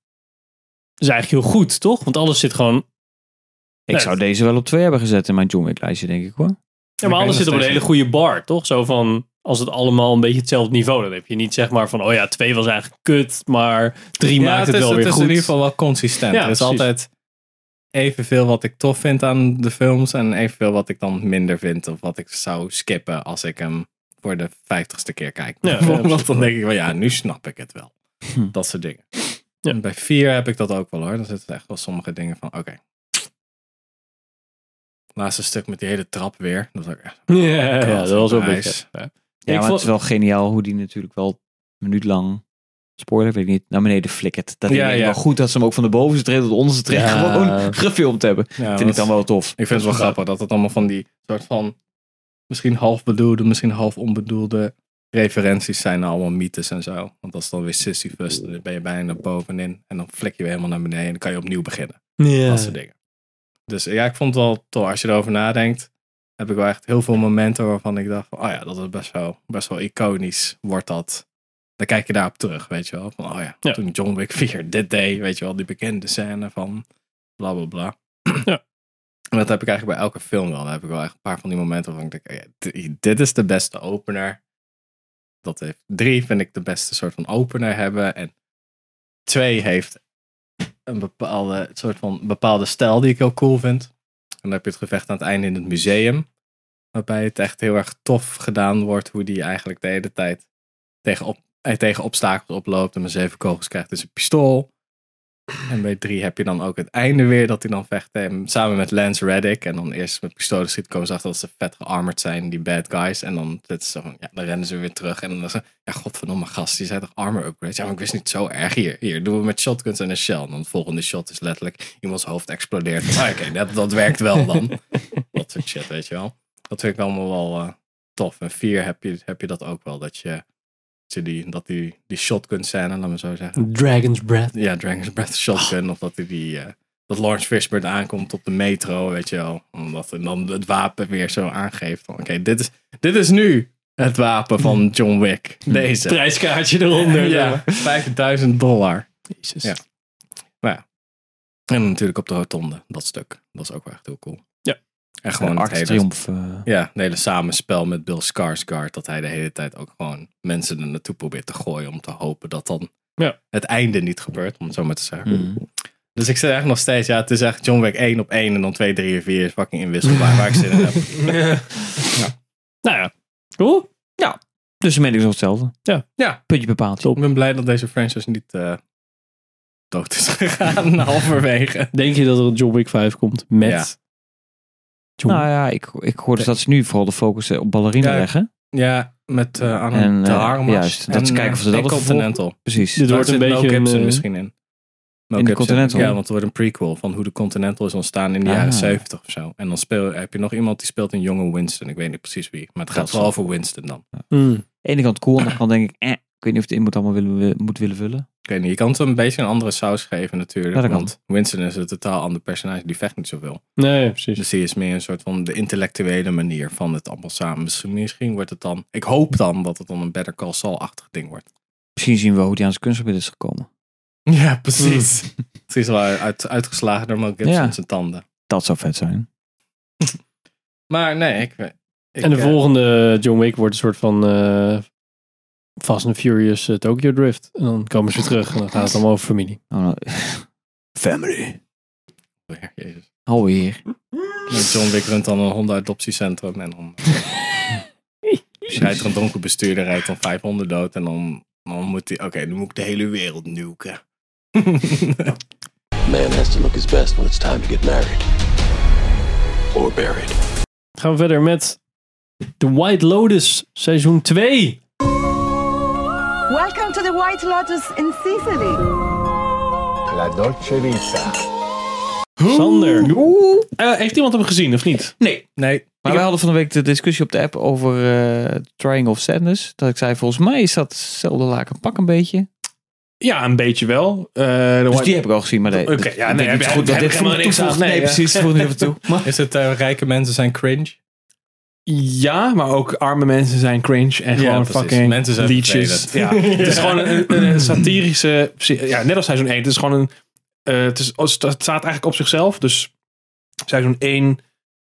is eigenlijk heel goed, toch? Want alles zit gewoon. Ik zou deze wel op twee hebben gezet in mijn John Wick lijstje, denk ik hoor. Ja, maar alles zit op een hele goede bar, toch? Zo van. Als het allemaal een beetje hetzelfde niveau. Dan heb je niet zeg maar van. Oh ja, twee was eigenlijk kut. Maar drie maakt het, is, wel het weer is goed. in ieder geval wel consistent. Ja, er is precies. altijd evenveel wat ik tof vind aan de films en evenveel wat ik dan minder vind of wat ik zou skippen als ik hem voor de vijftigste keer kijk. Ja, ja, precies. dan denk ik van ja, nu snap ik het wel. Hm. Dat soort dingen. Ja. En bij vier heb ik dat ook wel hoor. Dan zitten echt wel sommige dingen van oké. Laatste stuk met die hele trap weer. Dat was ook echt Ja, ja, dat was wel een Prijs. Ja. Ik maar vond- het is wel geniaal hoe die natuurlijk wel een minuut lang, spoiler weet ik niet, naar beneden flikkert. Dat Ja, is ja. wel goed dat ze hem ook van de bovenste tree tot de onderste tree Ja. gewoon gefilmd hebben. Ja, Vind ik dan wel tof. Ik vind het wel grappig dat het allemaal van die soort van misschien half bedoelde, misschien half onbedoelde referenties zijn naar allemaal mythes en zo. Want als dan weer Sisyphus, dan ben je bijna bovenin en dan flik je weer helemaal naar beneden en dan kan je opnieuw beginnen. Ja. Dat soort dingen. Dus ja, ik vond het wel tof. Als je erover nadenkt, heb ik wel echt heel veel momenten waarvan ik dacht van, oh ja, dat is best wel, best wel iconisch wordt dat. Dan kijk je daarop terug, weet je wel. Van, oh ja, Ja. toen John Wick 4 dit deed, weet je wel, die bekende scène van bla bla bla. Ja. En dat heb ik eigenlijk bij elke film wel. Dan heb ik wel echt een paar van die momenten waarvan ik denk, oh ja, di- dit is de beste opener. Dat heeft drie, vind ik de beste soort van opener hebben. En twee heeft een bepaalde soort van bepaalde stijl die ik heel cool vind. En dan heb je het gevecht aan het einde in het museum. Waarbij het echt heel erg tof gedaan wordt. Hoe die eigenlijk de hele tijd tegen, op, eh, tegen obstakels oploopt. En maar zeven kogels krijgt in zijn pistool. En bij drie heb je dan ook het einde weer. Dat hij dan vecht eh, samen met Lance Reddick. En dan eerst met pistolen schiet komen ze achter dat ze vet gearmerd zijn. Die bad guys. En dan, van, ja, dan rennen ze weer terug. En dan is ze, ja godverdomme gast. Die zijn toch armor upgrades? Ja, maar ik wist niet zo erg. Hier, hier doen we met shotguns en een shell. En dan de volgende shot is letterlijk iemands hoofd explodeert. Ah, Oké, dat, dat werkt wel dan. dat soort shit, weet je wel. Dat vind ik allemaal wel eh, tof. En vier heb je, heb je dat ook wel. Dat je, je die, dat die, die shotgun scène, laat me zo zeggen. Dragon's Breath. Ja, Dragon's Breath shotgun. Of dat hij die... eh, dat Lawrence Fishburne aankomt op de metro, weet je wel. Omdat en dan het wapen weer zo aangeeft. Oké, dit, is, dit is nu het wapen van John Wick. Deze. Prijskaartje eronder. Ja, 5000 dollar. Jezus. Ja. Ja. En natuurlijk op de rotonde, dat stuk. Dat is ook wel echt heel cool. Ja. En gewoon het Arts hele, Triomf. eh, ja, het hele samenspel met Bill Skarsgård. Dat hij de hele tijd ook gewoon mensen er naartoe probeert te gooien. Om te hopen dat dan Ja. het einde niet gebeurt. Om het zo maar te zeggen. mm. Dus ik zeg echt nog steeds, ja, het is echt John Wick 1 op 1 en dan 2, 3 en 4 is fucking inwisselbaar waar ik zin in heb. Nou ja. Cool. Dus de mening is nog hetzelfde. Ja. Ja. Puntje bepaald. Ik ben blij dat deze franchise niet, eh, dood is gegaan halverwege. Denk je dat er een John Wick 5 komt met... Ja. Nou ja, ik, ik hoor dus dat ze nu vooral de focus eh, op ballerina Ja, leggen. Ja, met eh Anne En, de eh, Armas. juist, dat ze en, kijken of ze eh, dat en Continental. Precies. Dit wordt een beetje Gibson eh, misschien in. In de. Continental? Ja, want het wordt een prequel van hoe de Continental is ontstaan in de Ah. jaren 70 of zo. En dan speel, heb je nog iemand die speelt een jonge Winston. Ik weet niet precies wie. Maar het gaat Dat vooral over Winston dan. Mm. Aan de ene kant cool, aan de andere kant denk ik, eh, ik weet niet of het in moet allemaal willen, moet willen vullen. Ik weet niet, je kan het een beetje een andere saus geven natuurlijk. Ja, dat kan. want Winston is een totaal ander personage. Die vecht niet zoveel. Nee, precies. Dus die is meer een soort van de intellectuele manier van het allemaal samen. Misschien, misschien wordt het dan... Ik hoop dan dat het dan een Better Call Saul-achtig ding wordt. Misschien zien we hoe die aan zijn kunstgebied is gekomen. Ja, precies. Precies wel uit, uitgeslagen door Mel Gibson Ja. zijn tanden. Dat zou vet zijn. Maar nee, ik... ik en de eh, volgende John Wick wordt een soort van eh, Fast and Furious eh, Tokyo Drift. En dan komen ze terug en dan gaat het allemaal over familie. Oh, nou. Family. weer, Jezus. Alweer. En John Wick runt dan een hondenadoptiecentrum en dan rijdt er een dronken bestuurder, rijdt dan 500 dood en dan, dan moet hij, oké, nu moet ik de hele wereld nuken. Man has to look his best when it's time to get married. Or buried. Gaan we verder met The White Lotus seizoen 2. Welcome to the White Lotus in Sicily. La Dolce Vita. Sander. Eh, heeft iemand hem gezien of niet? Nee. Nee. Maar we hadden van de week de discussie op de app over eh, Triangle of Sadness. Dat ik zei, volgens mij is dat hetzelfde laken pak een beetje. Ja, een beetje wel. Eh, de Dus White- die heb ik al gezien. Maar Oké, dat- ja, nee, heb goed dat heb dit ik helemaal voor niks aan. Nee, Nee, precies. Voegt niet even toe. Maar Is het rijke mensen zijn cringe? Ja, maar ook arme mensen zijn cringe en Ja, gewoon precies. fucking Mensen zijn liedjes. vervelend. Ja. Het is gewoon een, een, een satirische, ja, net als seizoen 1. Het is gewoon een, eh, het, is, het staat eigenlijk op zichzelf. Dus seizoen 1,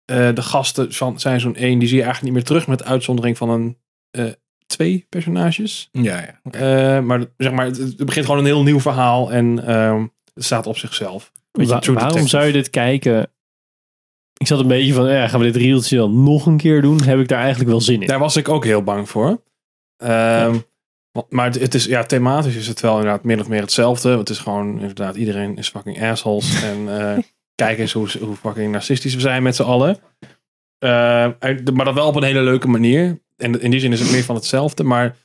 eh, de gasten van seizoen 1, die zie je eigenlijk niet meer terug met uitzondering van een eh, twee personages. Ja, ja. Eh, maar zeg maar, het, het begint gewoon een heel nieuw verhaal en ehm, het staat op zichzelf. Wa- waarom Detective. zou je dit kijken? Ik zat een beetje van, ja, gaan we dit reeltje dan nog een keer doen? Heb ik daar eigenlijk wel zin in? Daar was ik ook heel bang voor. Ehm, wa- Maar het, het is, ja, thematisch is het wel inderdaad min of meer hetzelfde. Het is gewoon inderdaad, iedereen is fucking assholes. en eh, kijk eens hoe, hoe fucking narcistisch we zijn met z'n allen. Eh, en- maar dat wel op een hele leuke manier. En in die zin is het meer van hetzelfde. Maar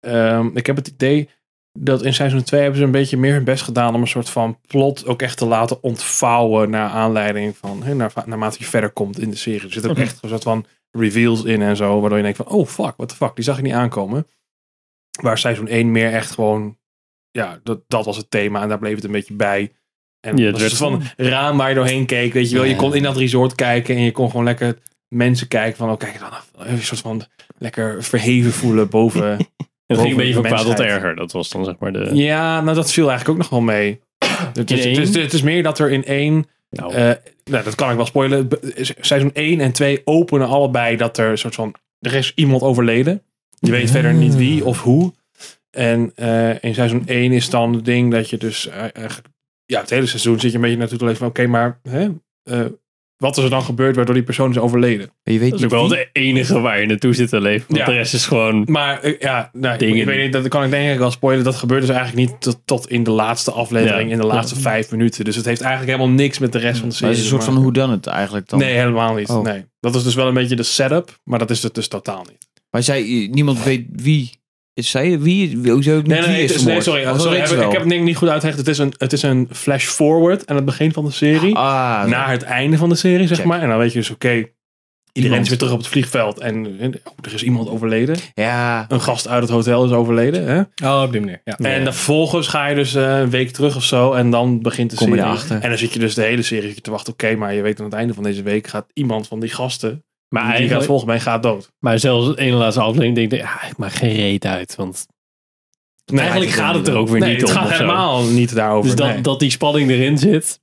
ehm, ik heb het idee dat in seizoen 2 hebben ze een beetje meer hun best gedaan om een soort van plot ook echt te laten ontvouwen naar aanleiding van, hè, naar, naarmate je verder komt in de serie. Er zitten ook echt een soort van reveals in en zo, waardoor je denkt van, oh fuck, what the fuck, die zag ik niet aankomen. Waar seizoen 1 meer echt gewoon, ja, dat, dat was het thema en daar bleef het een beetje bij. En Ja, het was van raam waar je doorheen keek, weet je wel. Je kon in dat resort kijken en je kon gewoon lekker mensen kijken van, oh kijk dan, een soort van lekker verheven voelen boven. het ging een beetje van kwaad tot erger. Dat was dan zeg maar de... Ja, nou dat viel eigenlijk ook nog wel mee. Het is, het, is, één? het is meer dat er in één. Nou. eh, nou, dat kan ik wel spoilen. Be- Seizoen 1 en 2 openen allebei dat er een soort van. Er is iemand overleden. Je weet verder niet wie of hoe. En eh, in seizoen 1 is dan het ding dat je dus. eh, eigenlijk- ja, het hele seizoen zit je een beetje naartoe te leven van. Oké, maar hè, eh, wat is er dan gebeurd waardoor die persoon is overleden? je weet Dat is ook wel de enige waar je naartoe zit te leven. Want Ja. de rest is gewoon... Maar eh, ja, nou, ik, Dingen. ik weet niet, dat kan ik denk ik wel spoilen. Dat gebeurt dus eigenlijk niet tot, tot in de laatste aflevering, Ja. in de laatste Ja. vijf minuten. Dus het heeft eigenlijk helemaal niks met de rest van de Maar serie. het is een soort van hoe dan het eigenlijk dan. Nee, helemaal niet. Oh. Nee. Dat is dus wel een beetje de setup, maar dat is het dus totaal niet. Maar zij, niemand weet wie. Is zij wie? Hoezo niet Nee, nee, wie nee, is nee sorry. Oh, heb, ik heb het denk ik niet goed uitgelegd. Het is een, het is een flash forward aan het begin van de serie. Ah, naar het einde van de serie, zeg Check. maar. En dan weet je dus, oké, iedereen Iemand. is weer terug op het vliegveld. En, en oh, er is iemand overleden. Ja. Een gast uit het hotel is overleden. Hè? Oh, op die manier. Ja. En dan vervolgens ga je dus eh, een week terug of zo. En dan begint de Kom je serie. erachter. En dan zit je dus de hele serie je te wachten. Oké, maar je weet aan het einde van deze week gaat iemand van die gasten. Maar die gaat eigenlijk... volgens mij gaat dood. Maar zelfs de ene laatste aflevering denk ik, ja, ik maak geen reet uit. Want Nee, eigenlijk het gaat het er ook weer nee, niet het om. gaat of zo. helemaal niet daarover. Dus dat, nee. dat die spanning erin zit.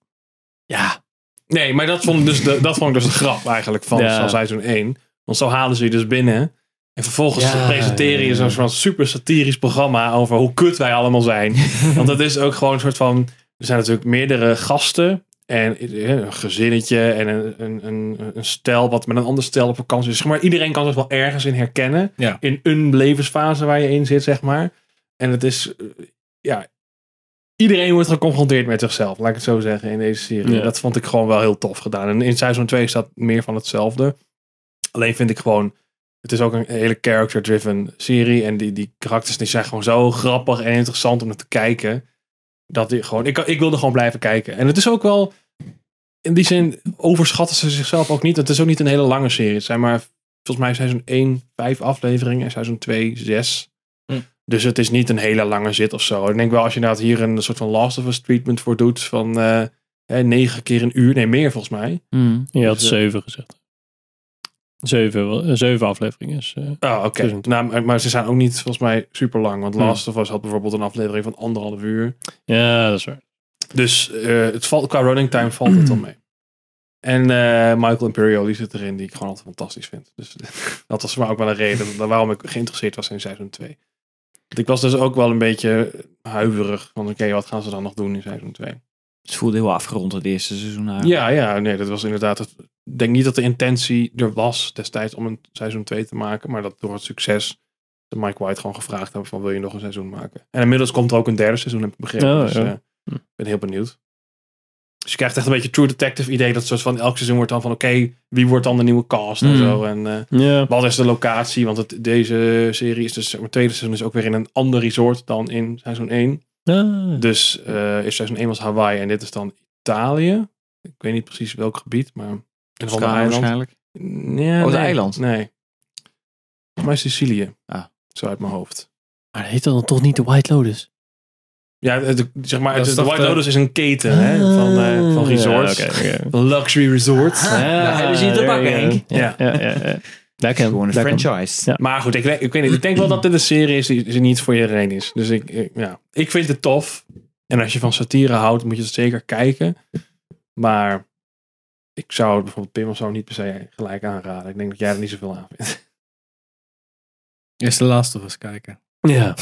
Ja, nee, maar dat vond, ik dus de, dat vond ik dus de grap eigenlijk van, Ja. seizoen 1. Want zo halen ze je dus binnen. En vervolgens Ja, presenteren je zo'n soort super satirisch programma over hoe kut wij allemaal zijn. Want het is ook gewoon een soort van. Er zijn natuurlijk meerdere gasten. En eh, een gezinnetje en een, een, een, een stel wat met een ander stel op vakantie is. Zeg maar iedereen kan zich wel ergens in herkennen. Ja. In een levensfase waar je in zit, zeg maar. En het is, eh, ja, iedereen wordt geconfronteerd met zichzelf, laat ik het zo zeggen, in deze serie. Ja. Dat vond ik gewoon wel heel tof gedaan. En in seizoen 2 staat meer van hetzelfde. Alleen vind ik gewoon, het is ook een hele character-driven serie. En die, die karakters die zijn gewoon zo grappig en interessant om naar te kijken. Dat die gewoon, ik, ik wilde gewoon blijven kijken. En het is ook wel, in die zin overschatten ze zichzelf ook niet. Het is ook niet een hele lange serie. Het zijn maar, volgens mij seizoen 1, 5 afleveringen. En seizoen 2, 6. Hm. Dus het is niet een hele lange zit of zo. Ik denk wel als je inderdaad hier een soort van Last of Us treatment voor doet. Van eh, hè, negen keer een uur. Nee, meer volgens mij. Je had Dus, eh, zeven gezegd. Zeven, eh, zeven afleveringen. is, eh, Oh, oké. Nou, maar- ze zijn ook niet volgens mij super lang. Want Hm. Last of Us had bijvoorbeeld een aflevering van anderhalf uur. ja, dat is waar. Dus eh, het valt, qua running time valt het wel mee. En Michael Imperio, die zit erin, die ik gewoon altijd fantastisch vind. Dus dat was maar ook wel een reden waarom ik geïnteresseerd was in seizoen 2. Want ik was dus ook wel een beetje huiverig van oké, wat gaan ze dan nog doen in seizoen 2? Het voelde heel afgerond het eerste seizoen. eigenlijk. Ja, ja, nee, dat was inderdaad. Het, ik denk niet dat de intentie er was destijds om een seizoen 2 te maken, maar dat door het succes de Mike White gewoon gevraagd hebben van wil je nog een seizoen maken? En inmiddels komt er ook een derde seizoen, heb ik begrepen. Oh, dus ja. eh, ik ben heel benieuwd. Dus je krijgt echt een beetje True Detective idee dat soort van elk seizoen wordt dan van oké, wie wordt dan de nieuwe cast en Hmm. zo. En eh, wat is de locatie? Want het, deze serie is dus, het tweede seizoen is ook weer in een ander resort dan in seizoen 1. Ah. Dus eh is seizoen 1 was Hawaii en dit is dan Italië. Ik weet niet precies welk gebied, maar een van de eiland. waarschijnlijk. Ja, Oh, nee, eiland? Nee. Mij Sicilië. Ah. Zo uit mijn hoofd. Maar dat heet dan toch niet de White Lotus? Ja, het- het- zeg maar, Dat het, is de toch White de- Lotus is een keten hè, van, eh, van resorts. Ja. Een luxury resort. daar hebben ze je te pakken. Henk. Ja, ja, ja. Kan, Gewoon een franchise. Ja. Maar goed, ik, weet- ik, weet niet, ik denk wel dat dit een serie is die, die niet voor iedereen is. Dus ik, ik- ja, ik vind het tof. En als je van satire houdt, moet je het zeker kijken. Maar ik zou het bijvoorbeeld Pim of zo niet per se gelijk aanraden. Ik denk dat jij er niet zoveel aan vindt. Eerst de Last of Us kijken. Ja.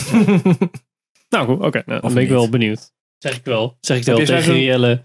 nou goed, oké. nou, dan ben ik wel benieuwd. Zeg ik wel. Zeg ik wel tegen Rielle.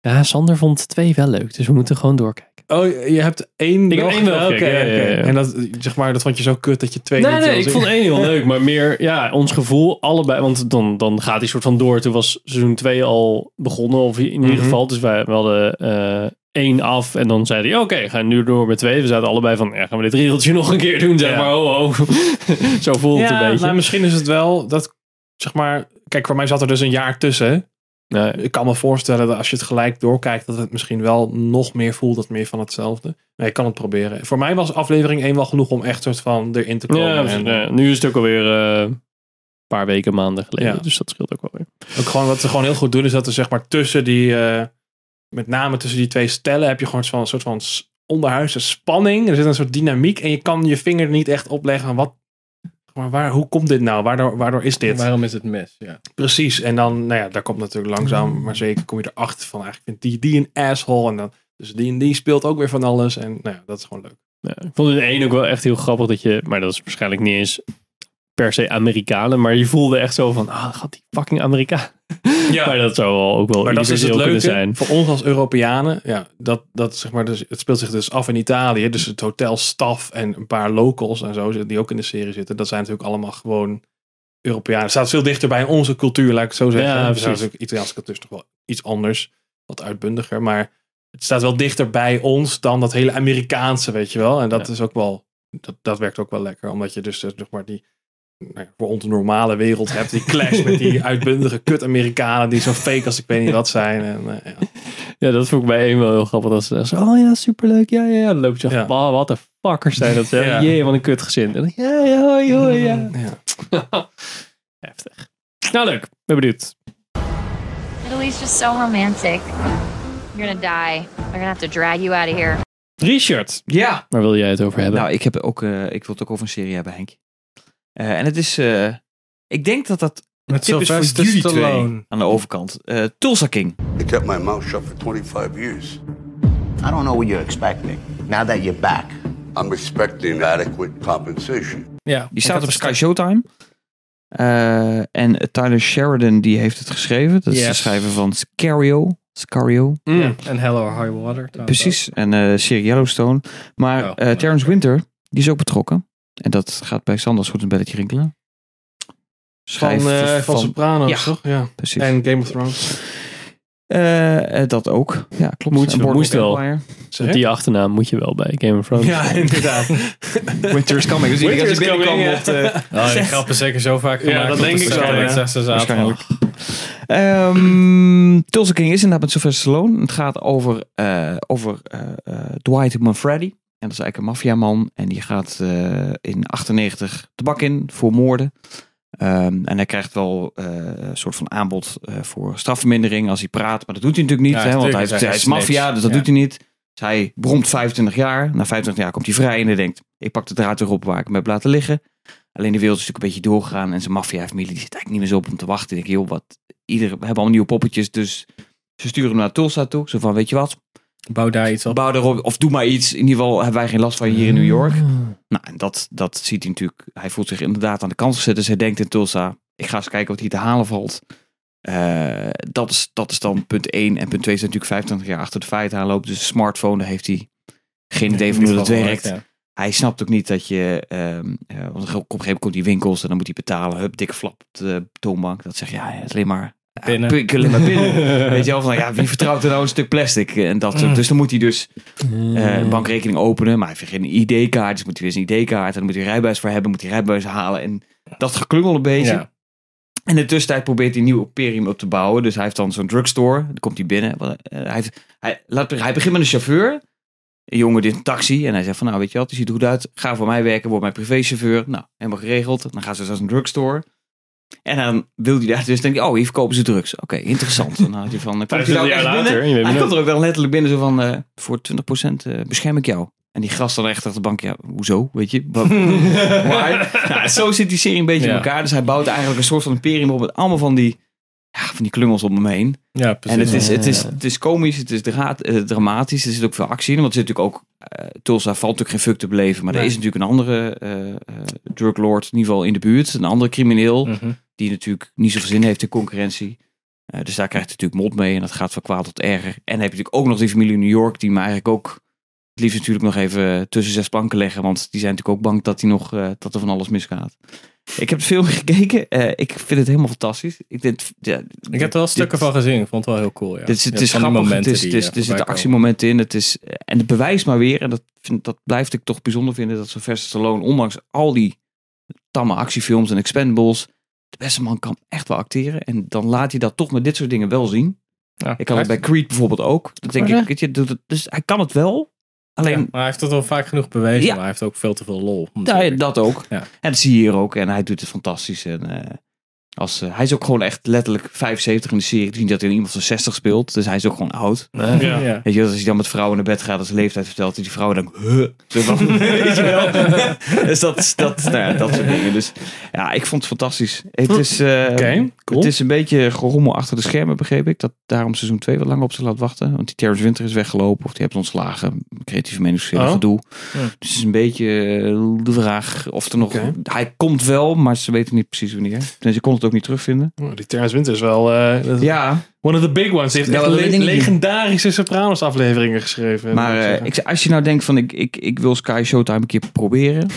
Ja, Sander vond twee wel leuk. Dus we moeten gewoon doorkijken. Oh, je hebt één Ik heb één wel Oké, gekeken, ja, ja, oké. ja. En dat, zeg maar, dat vond je zo kut dat je twee Nee, nee, ik zien? vond één heel leuk. Maar meer, ja, ons gevoel allebei. Want dan, dan gaat die soort van door. Toen was seizoen 2 al begonnen. Of in ieder Mhm. geval. Dus wij we hadden eh één af. En dan zei hij, oké, ga nu door met twee. We zaten allebei van, ja, gaan we dit riedeltje nog een keer doen? Zeg Ja. maar, ho, ho. Zo voelt het een beetje. nou, misschien is het wel dat, zeg maar, kijk, voor mij zat er dus een jaar tussen. Nee. Ik kan me voorstellen dat als je het gelijk doorkijkt, dat het misschien wel nog meer voelt dat meer van hetzelfde. Nee, ik kan het proberen. Voor mij was aflevering 1 wel genoeg om echt soort van erin te komen. Ja, en, ja, nu is het ook alweer eh, een paar weken, maanden geleden. Ja. Dus dat scheelt ook wel weer. Ook gewoon wat ze gewoon heel goed doen, is dat er zeg maar tussen die, eh, met name tussen die twee stellen, heb je gewoon een soort van onderhuidse spanning. Er zit een soort dynamiek en je kan je vinger niet echt opleggen wat, maar waar, hoe komt dit nou? Waardoor, waardoor is dit? Waarom is het mis? Ja. Precies. En dan, nou ja, daar komt natuurlijk langzaam, maar zeker kom je erachter van eigenlijk vindt die die een asshole. En dan, dus die en die speelt ook weer van alles. En nou ja, dat is gewoon leuk. Ja, ik vond het één ook wel echt heel grappig dat je, maar dat is waarschijnlijk niet eens per se Amerikanen, maar je voelde echt zo van, ah, gaat die fucking Amerikaan. Ja. Maar dat zou wel ook wel Maar dat is het leuke zijn. voor ons als Europeanen. Ja, dat, dat zeg maar, dus, het speelt zich dus af in Italië. Dus het hotelstaf en een paar locals en zo, die ook in de serie zitten. Dat zijn natuurlijk allemaal gewoon Europeanen. Het staat veel dichter bij onze cultuur, laat ik het zo zeggen. Ja, precies. natuurlijk Italiaanse cultuur is toch wel iets anders. Wat uitbundiger. Maar het staat wel dichter bij ons dan dat hele Amerikaanse, weet je wel. En dat Ja. is ook wel, dat, dat werkt ook wel lekker. Omdat je dus, eh, zeg maar, die nou ja, voor ons normale wereld hebt. Die clash met die uitbundige kut-Amerikanen die zo fake als ik weet niet wat zijn. En, eh, ja. Ja, dat vond ik bij één wel heel grappig. Dat ze zeggen, zo, oh ja, superleuk, ja, ja, ja. Dan loop je zo, Ja. "Bah, wat de fuckers zijn dat. Ja. Ja. Jee, wat een kutgezin. En dan, ja, ja, hoi, hoi, ja. Ja. Heftig. Nou, leuk. Ben benieuwd. Italy's just so romantic. You're gonna die. They're gonna have to drag you out of here. Richard, Ja. waar wil jij het over hebben? Nou, ik, heb ook, eh, ik wil het ook over een serie hebben, Henk. Eh, en het is, eh, ik denk dat dat een Met tip is voor Sylvester jullie twee Stallone. aan de overkant. Eh Tulsa King. I kept my mouth shut for 25 years. I don't know what you're expecting. Now that you're back. I'm expecting adequate compensation. Ja, Die staat op Sky Showtime. Eh, en Tyler Sheridan die heeft het geschreven. Dat is de schrijver van Scario. Scario. Ja, en Hello or High Water. Precies. En eh serie Yellowstone. Maar Oh, eh Terrence Winter, die is ook betrokken. En dat gaat bij Sanders goed een belletje rinkelen. schrijf Van, eh, van Sopranos, Ja, toch? Ja. precies. En Game of Thrones. Eh, eh, dat ook. Ja, klopt. Moet je- moest wel. Die achternaam moet je wel bij Game of Thrones. Ja, inderdaad. Winter is coming. Dus Winter is coming, op de... Oh, die grap is zeker zo vaak gemaakt. dat op denk de ik zo, ja. Waarschijnlijk. Ehm Tulsa King is inderdaad met Sylvester Stallone. Het gaat over, eh, over eh, eh, Dwight Manfredi. En dat is eigenlijk een maffiaman. En die gaat eh, in 98 de bak in voor moorden. Ehm, en hij krijgt wel eh, een soort van aanbod eh, voor strafvermindering als hij praat. Maar dat doet hij natuurlijk niet. Ja, hè, want hij, is- hij maffia, dus dat Ja. doet hij niet. Dus hij bromt 25 jaar. Na 25 jaar komt hij vrij en hij denkt... Ik pak de draad weer op waar ik hem heb laten liggen. Alleen de wereld is natuurlijk een beetje doorgegaan. En zijn maffia-familie die zit eigenlijk niet meer zo op hem te wachten. Ik denk, joh, wat... Ieder, we hebben allemaal nieuwe poppetjes, dus ze sturen hem naar Tulsa toe. Zo van, weet je wat? Bouw daar iets op. Bouw erop, of doe maar iets. In ieder geval hebben wij geen last van je hier in New York. Nou, en dat, dat ziet hij natuurlijk. Hij voelt zich inderdaad aan de kant gezet. Dus hij denkt in Tulsa, ik ga eens kijken wat hier te halen valt. Eh, dat, is, dat is dan punt 1. En punt 2 is natuurlijk 25 jaar achter de feiten aanloopt. Dus een smartphone, daar heeft hij geen idee van hoe dat werkt. Hij snapt ook niet dat je, ehm, eh, want op een gegeven moment komt hij winkels en dan moet hij betalen. Hup, dikke flap op de toonbank. Dat zeg je, ja, het is alleen maar Pinnen. Ja, pik- alleen maar pinnen. Weet je wel, van ja, wie vertrouwt er nou een stuk plastic en dat soort. Dus dan moet hij dus eh, een bankrekening openen, maar hij heeft geen ID-kaart. Dus moet hij weer zijn ID-kaart en dan moet hij rijbewijs voor hebben, moet hij rijbewijs halen. En dat geklungel een beetje. Ja. En in de tussentijd probeert hij een nieuw imperium op te bouwen. Dus hij heeft dan zo'n drugstore. Dan komt hij binnen. Eh, Hij, heeft, hij, laat, hij begint met een chauffeur. Een jongen dit een taxi. En hij zegt van nou weet je wat, die ziet er goed uit. Ga voor mij werken, word mijn privéchauffeur. Nou, helemaal geregeld. Dan gaan ze dus naar een drugstore. En dan wil hij daar dus denken, oh hier verkopen ze drugs. Oké, interessant. Dan had hij van, dan komt hij daar ook 25 jaar echt later, binnen. je Hij komt er ook dan letterlijk binnen zo van, eh, voor 20% eh, bescherm ik jou. En die gast dan echt achter de bank, ja, hoezo, weet je? Nou, zo zit die serie een beetje in elkaar. Dus hij bouwt eigenlijk een soort van imperium op met allemaal van die, ja, van die klungels om hem heen. Ja, precies. En het is, het, is, het is komisch, het is dra eh, dramatisch, er zit ook veel actie in. Want er zit natuurlijk ook, eh, Tulsa valt natuurlijk geen fuck te beleven. Maar er is natuurlijk een andere eh eh, druglord, in ieder geval in de buurt. Een andere crimineel, Mhm. die natuurlijk niet zoveel zin heeft in concurrentie. Eh, dus daar krijgt hij natuurlijk mot mee en dat gaat van kwaad tot erger. En dan heb je natuurlijk ook nog die familie in New York, die me eigenlijk ook het liefst natuurlijk nog even tussen zes planken leggen. Want die zijn natuurlijk ook bang dat, die nog, eh, dat er van alles misgaat. Ik heb de film gekeken. Eh, ik vind het helemaal fantastisch. Ik, dit, ja, Ik heb er wel stukken van gezien. Ik vond het wel heel cool. Ja. dit het is van die grappig, het momenten is, die, het is, eh, er zitten actiemomenten in. Het is, eh, en het bewijst maar weer, en dat, vind, dat blijft ik toch bijzonder vinden, dat Sylvester Stallone, ondanks al die tamme actiefilms en expendables, de beste man kan echt wel acteren. En dan laat hij dat toch met dit soort dingen wel zien. Ja, ik had het hij bij Creed bijvoorbeeld ook. Dat denk ik, weet je, doet het- dus hij kan het wel. Alleen, Ja, maar hij heeft het al vaak genoeg bewezen. Ja. Maar hij heeft ook veel te veel lol. ja, dat ook. Ja. En dat zie je hier ook. En hij doet het fantastisch. En, eh, als, eh, hij is ook gewoon echt letterlijk 75 in de serie. Het is niet dat hij iemand van 60 speelt. Dus hij is ook gewoon oud. Ja. Ja. Weet je, als hij dan met vrouwen naar bed gaat, als zijn leeftijd vertelt, die vrouwen dan, huh, zo van, weet je wel. dus dat, dat, nou ja, dat soort dingen. Dus ja, ik vond het fantastisch. Het is, eh, cool. het is een beetje gerommel achter de schermen, begreep ik. Dat daarom seizoen 2 wat langer op zich laat wachten. Want die Terrence Winter is weggelopen of die heeft ontslagen. Creatieve meningsverschillen, Oh. gedoe. Ja. Dus het is een beetje eh, de vraag of er nog... Hij komt wel, maar ze weten niet precies wanneer. Dus je kon het ook niet terugvinden. Oh, die Terrence Winter is wel eh, Ja, one of the big ones. Hij heeft Ja, echt le- legendarische Sopranos afleveringen geschreven. maar ik eh, als je nou denkt van ik, ik, ik wil Sky Showtime een keer proberen.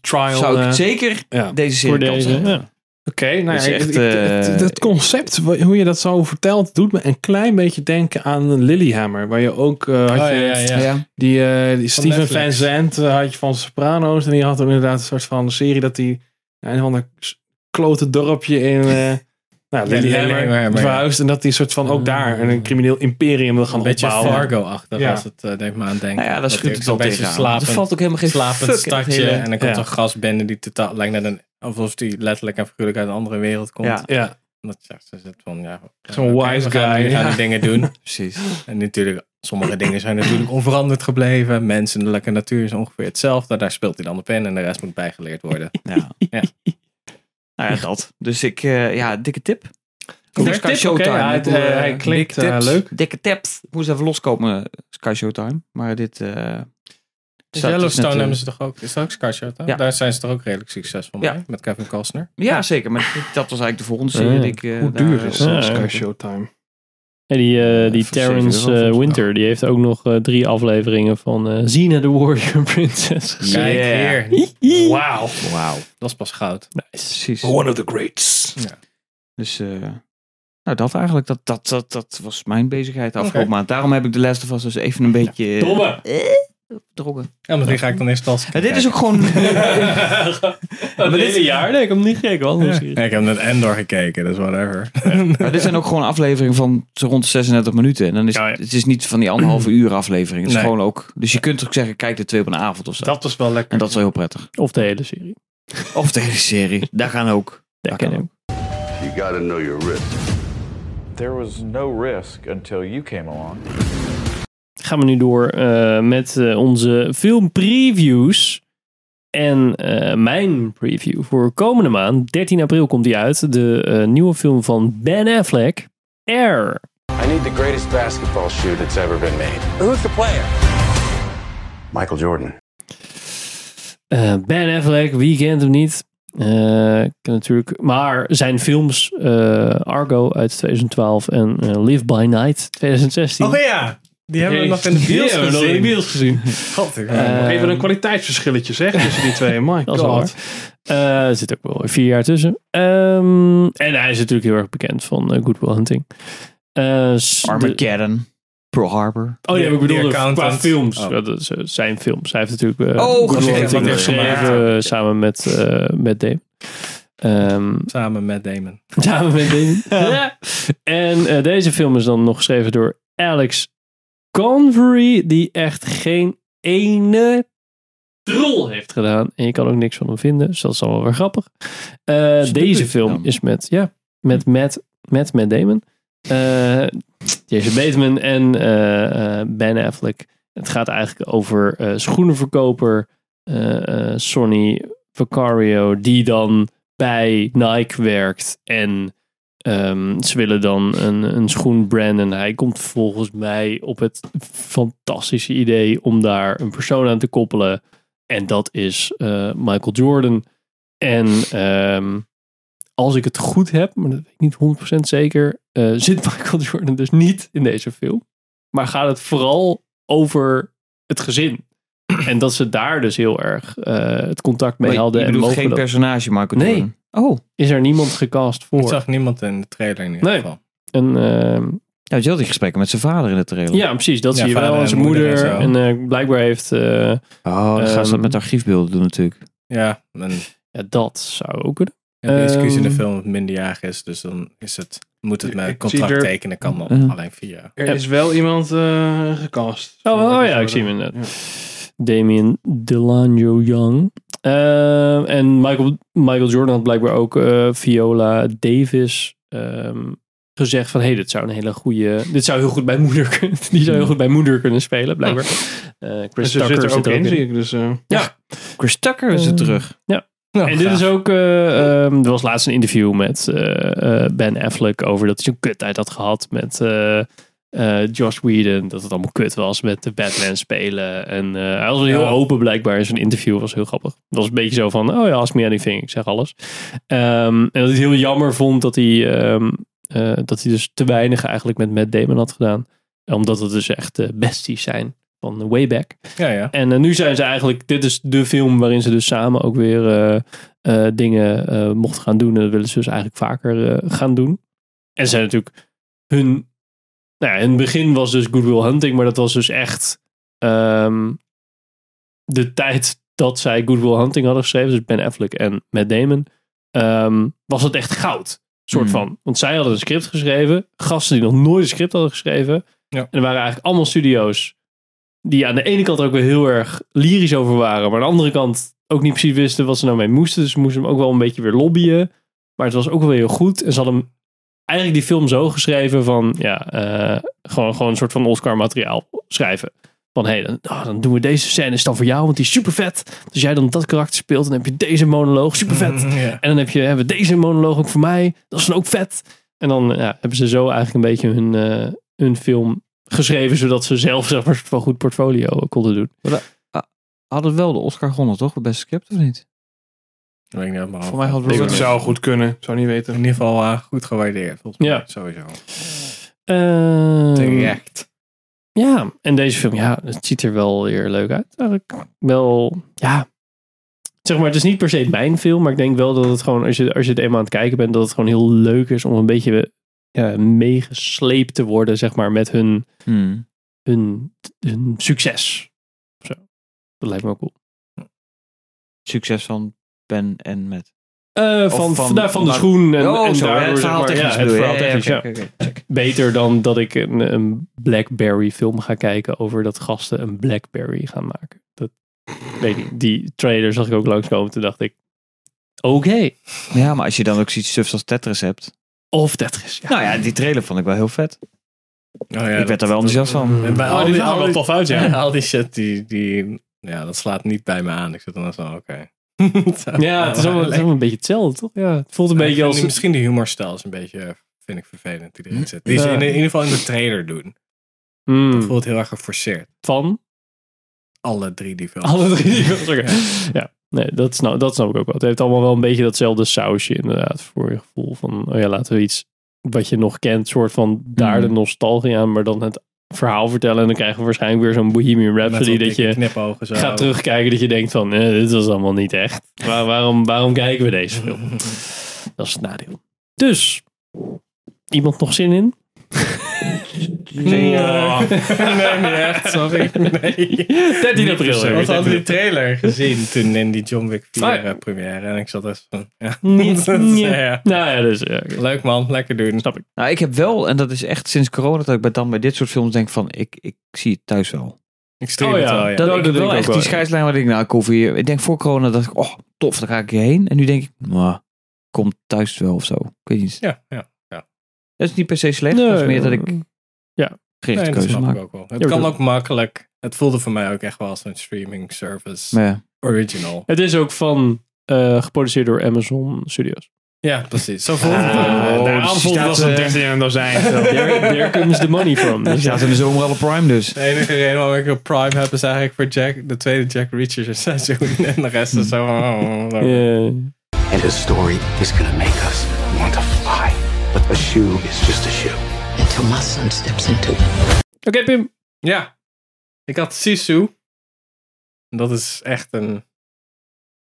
Trial. zou ik eh, zeker ja. deze serie deze. Oké, nou ja, echt, ik- ik- het, het concept, hoe je dat zo vertelt, doet me een klein beetje denken aan Lilyhammer. Waar je ook eh, had Oh, je, ja, ja, ja. die, eh, die Steven Netflix. Van Zandt had je van Sopranos. En die had ook inderdaad een soort van serie dat hij een of ander klote dorpje in eh nou, Lilyhammer verhuisd. En dat hij een soort van ook daar een crimineel imperium wil gaan Een beetje opbouwen. Fargo-achtig Ja. als het, eh, denk ik maar aan denken. Nou ja, Dat schuurt hij het zo'n wel beetje slapend, Er valt ook helemaal geen slapend stadje. hele- En dan komt Ja. een gast binnen die totaal lijkt net een, alsof die letterlijk en figuurlijk uit een andere wereld komt. Ja. Ja, En Dat zegt ze zit van, ja. Zo'n wise we gaan guy, We gaan ja. die dingen doen. Precies. En natuurlijk, sommige dingen zijn natuurlijk onveranderd gebleven. Menselijke natuur is ongeveer hetzelfde. Daar speelt hij dan op in en de rest moet bijgeleerd worden. Ja. Ja. Nou ja, dat. Dus ik, eh, ja, dikke tip. Dikke Sky tip, Showtime. hij- eh, hij klinkt, dikke eh, tips. leuk. Dikke tips. Ik moest even loskomen, Sky Showtime. Maar dit... eh staat dus Yellowstone net, hebben ze toch ook? Is dat ook Sky Showtime? Ja. Daar zijn ze toch ook redelijk succesvol Ja. mee? Met Kevin Costner. Ja, zeker. Maar dat was eigenlijk de volgende serie. Ja. die ik, eh, Hoe duur is uh, Ja, Sky. Showtime? En die, eh, die Terrence eh. Winter, die heeft ook nog eh, drie afleveringen van eh Xena the Warrior Princess gezien. Kijk hier. Wauw. Wauw. Dat is pas goud. Precies. One of the greats. Dus, eh, nou dat eigenlijk, dat, dat, dat, dat was mijn bezigheid afgelopen maand. Daarom heb ik de Last of Us dus even een beetje... Domme. Drogen. Ja, misschien ga ik dan eerst als. Ja, dit is ook gewoon... Het hele jaar? Nee, ik heb hem niet gekeken. Wel, Ja, ik heb net Endor gekeken, dus whatever. Maar dit zijn ook gewoon afleveringen van zo rond de 36 minuten. En dan is Ja, ja. het is niet van die anderhalve uur aflevering. Het is Nee. gewoon ook... Dus je kunt ook zeggen, kijk de twee op een avond of zo. Dat was wel lekker. En dat is wel heel prettig. Of de hele serie. Of de hele serie. Daar gaan ook. Dat kan ken ik. You gotta know your risk. There was no risk until you came along. Gaan we nu door eh, met eh, onze filmpreviews. En eh, mijn preview voor komende maand, 13 april komt die uit. De eh, nieuwe film van Ben Affleck, Air. I need the greatest basketball shoe that's ever been made. Who's the player? Michael Jordan. Eh, ben Affleck, wie kent hem niet? Eh, ik ken natuurlijk, maar zijn films eh, Argo uit 2012 en eh, Live by Night 2016. Oh ja, die hebben we nog in de Die bios hebben we nog in de gezien. gezien. God, ik- Eh, Nog even een kwaliteitsverschilletje zeg tussen die twee. My Dat god. Eh, er zit ook wel vier jaar tussen. Ehm, en hij is natuurlijk heel erg bekend van uh, Good Will Hunting. Eh, Armageddon. Pearl Harbor. Oh ja, ik bedoel qua films. Oh. Ja, dat is, zijn films. Hij heeft natuurlijk uh, Oh, Good Will geschreven. Hunting Wat heeft geschreven samen met, eh met Damon. Ehm, Samen met Damon. samen met Damon. Ja. En deze film is dan nog geschreven door Alex Convery, die echt geen ene rol heeft gedaan. En je kan ook niks van hem vinden, dus dat is allemaal weer grappig. Eh, deze film dan? is met, ja, met Matt, met Matt Damon. Eh Jason Bateman en eh, Ben Affleck. Het gaat eigenlijk over schoenenverkoper Sonny Vacario, die dan bij Nike werkt. En ehm, ze willen dan een, een schoen branden. Hij komt volgens mij op het fantastische idee om daar een persoon aan te koppelen. En dat is eh, Michael Jordan. En ehm, als ik het goed heb, maar dat weet ik niet 100% zeker, eh, zit Michael Jordan dus niet in deze film. Maar gaat het vooral over het gezin. En dat ze daar dus heel erg eh, het contact mee Maar hadden. je bedoelt geen dat- personage, Michael Nee. Jordan? Oh. Is er niemand gecast voor? Ik zag niemand in de trailer in ieder Nee. geval. En, ehm, Ja, je had die gesprekken met zijn vader in de trailer. ja, precies. Dat Ja, zie je wel. En zijn moeder moeder. en eh, blijkbaar heeft... eh, Oh, dan gaan ze dat Ehm, met archiefbeelden doen natuurlijk. Ja, en ja, dat zou ook kunnen. de excuus in de Ehm, film minderjarig is, dus dan is het, moet het met contract er- tekenen, kan dan Uh. alleen via. Er is wel iemand eh, gecast. Oh, oh ja, ik zie hem inderdaad. Damien Delano Young. Eh, en Michael, Michael Jordan had blijkbaar ook eh, Viola Davis ehm, gezegd van... hey, dit zou een hele goede... Dit zou heel goed bij moeder kunnen... Die zou heel goed bij moeder kunnen spelen, blijkbaar. Eh, Dus Chris er Tucker zit er ook in, zie ik. Dus, eh, Ja, Chris Tucker is er Eh, terug. ja. Nou, en dit is ook, eh, ehm, er was laatst een interview met eh, eh, Ben Affleck over dat hij zo'n kuttijd had gehad met eh, Josh Whedon. Dat het allemaal kut was met de Batman spelen. En eh, hij was heel Ja. open blijkbaar in zijn interview. was heel grappig. Het was een beetje zo van, oh ja, ask me anything. Ik zeg alles. Ehm, en dat hij het heel jammer vond dat hij, ehm, eh, dat hij dus te weinig eigenlijk met Matt Damon had gedaan. Omdat het dus echt besties zijn van way back. Ja, ja. En nu zijn ze eigenlijk, dit is de film waarin ze dus samen ook weer dingen mochten gaan doen. En dat willen ze dus eigenlijk vaker gaan doen. En ze zijn natuurlijk hun, nou ja, in het begin was dus Good Will Hunting, maar dat was dus echt ehm, de tijd dat zij Good Will Hunting hadden geschreven, dus Ben Affleck en Matt Damon, ehm, was het echt goud. Soort Hmm. van. Want zij hadden een script geschreven, gasten die nog nooit een script hadden geschreven. Ja. En er waren eigenlijk allemaal studio's die aan de ene kant ook weer heel erg lyrisch over waren, maar aan de andere kant ook niet precies wisten wat ze nou mee moesten. Dus ze moesten hem ook wel een beetje weer lobbyen. Maar het was ook wel heel goed. En ze hadden hem eigenlijk die film zo geschreven van, ja, eh, gewoon, gewoon een soort van Oscar materiaal schrijven. Van, hé, hey, dan, ah, dan doen we deze scène is dan voor jou, want die is super vet. Dus jij dan dat karakter speelt, dan heb je deze monoloog, super vet. En dan heb je, hebben we deze monoloog ook voor mij. Dat is dan ook vet. En dan ja, hebben ze zo eigenlijk een beetje hun, eh, hun film geschreven, zodat ze zelf zeg maar, een goed portfolio konden doen. Hadden wel de Oscar gewonnen, toch? Het beste script, of niet? Weet ik niet, Voor mij had ik Robert... zou goed kunnen. Zou niet weten. in ieder geval eh, goed gewaardeerd, volgens mij. Ja. Sowieso. Terecht. Ja, en deze film, ja, het ziet er wel weer leuk uit. Eigenlijk wel, ja. Zeg maar, het is niet per se mijn film, maar ik denk wel dat het gewoon, als je, als je het eenmaal aan het kijken bent, dat het gewoon heel leuk is om een beetje ja, meegesleept te worden, zeg maar, met hun, Hmm. hun, hun succes. Zo. Dat lijkt me ook cool. Succes van Ben en met. Eh, van, van- van, van de schoen en, Oh, en zo, daardoor, het zeg verhaal maar, technisch ja, het verhaal technisch. Beter dan dat ik een, een Blackberry film ga kijken over dat gasten een Blackberry gaan maken. Dat weet ik. Die trailer zag ik ook langskomen. Toen dacht ik, oké. Ja, maar als je dan ook zoiets stuffs als Tetris hebt. Of Tetris, ja. Nou ja, die trailer vond ik wel heel vet. Oh ja, ik werd er wel enthousiast van. En bij Oh, al die al wel die- tof uit, ja. Al die shit, die, die, ja, dat slaat niet bij me aan. Ik zit dan zo, oké. Ja, het is allemaal, het is allemaal een beetje hetzelfde, toch? Ja, het voelt een Ja, beetje als... Misschien de humorstijl is een beetje, vind ik vervelend, die erin zit. Die ze in, in ieder geval in de trailer doen. Mm, Dat voelt heel erg geforceerd. van Alle drie die films. alle drie die films. Oké. Ja, nee, dat snap, dat snap ik ook wel. Het heeft allemaal wel een beetje datzelfde sausje inderdaad. Voor je gevoel van, oh ja, laten we iets wat je nog kent, soort van daar de Mm. nostalgie aan, maar dan het verhaal vertellen. En dan krijgen we waarschijnlijk weer zo'n Bohemian Rhapsody dat je zo. gaat terugkijken dat je denkt van, eh, dit was allemaal niet echt. Waar, waarom, waarom kijken we deze film? Dat is het nadeel. Dus, iemand nog zin in? Nee, eh, nee, niet echt, sorry. Nee. 13 april. Want we hadden die trailer gezien toen in die John Wick 4 Ah, ja. eh, première. En ik zat echt van, ja. Niet, Dat is, niet. ja. Nou ja, dus ja. Leuk man, lekker doen. Snap ik. Nou, ik heb wel, en dat is echt sinds corona, dat ik bij dan bij dit soort films denk van, ik, ik zie het thuis wel. Ik stream Oh het wel, ja. Dat ik dat wel echt die scheidslijn waar ik nou, ik hoef hier, ik denk voor corona dat ik, oh tof, daar ga ik hierheen. En nu denk ik, nou, komt thuis wel of zo. Ik weet niet. Ja, ja, ja. Dat is niet per se slecht, dat is meer dat ik Ja. gerichte Nee, dat keuze snap ik maak. ook wel. Het Ja, kan ook makkelijk. Het voelde voor mij ook echt wel als een streaming service. Maar ja. Original. Het is ook van, eh, geproduceerd door Amazon Studios. Ja, precies. Zo voelt het ook. Oh, daarom dus voelt het als een een- 13 in een dozijn. There, there comes the money from. Dus staat in de zomer al op Prime dus. De enige reden waarom ik een Prime heb is eigenlijk voor Jack, de tweede Jack Reacher seizoen. En de rest is zo. ja. And his story is gonna make us want to fly. But a shoe is just a shoe. Until my son steps into it. Oké, Pim. Ja. Ik had Sisu. Dat is echt een.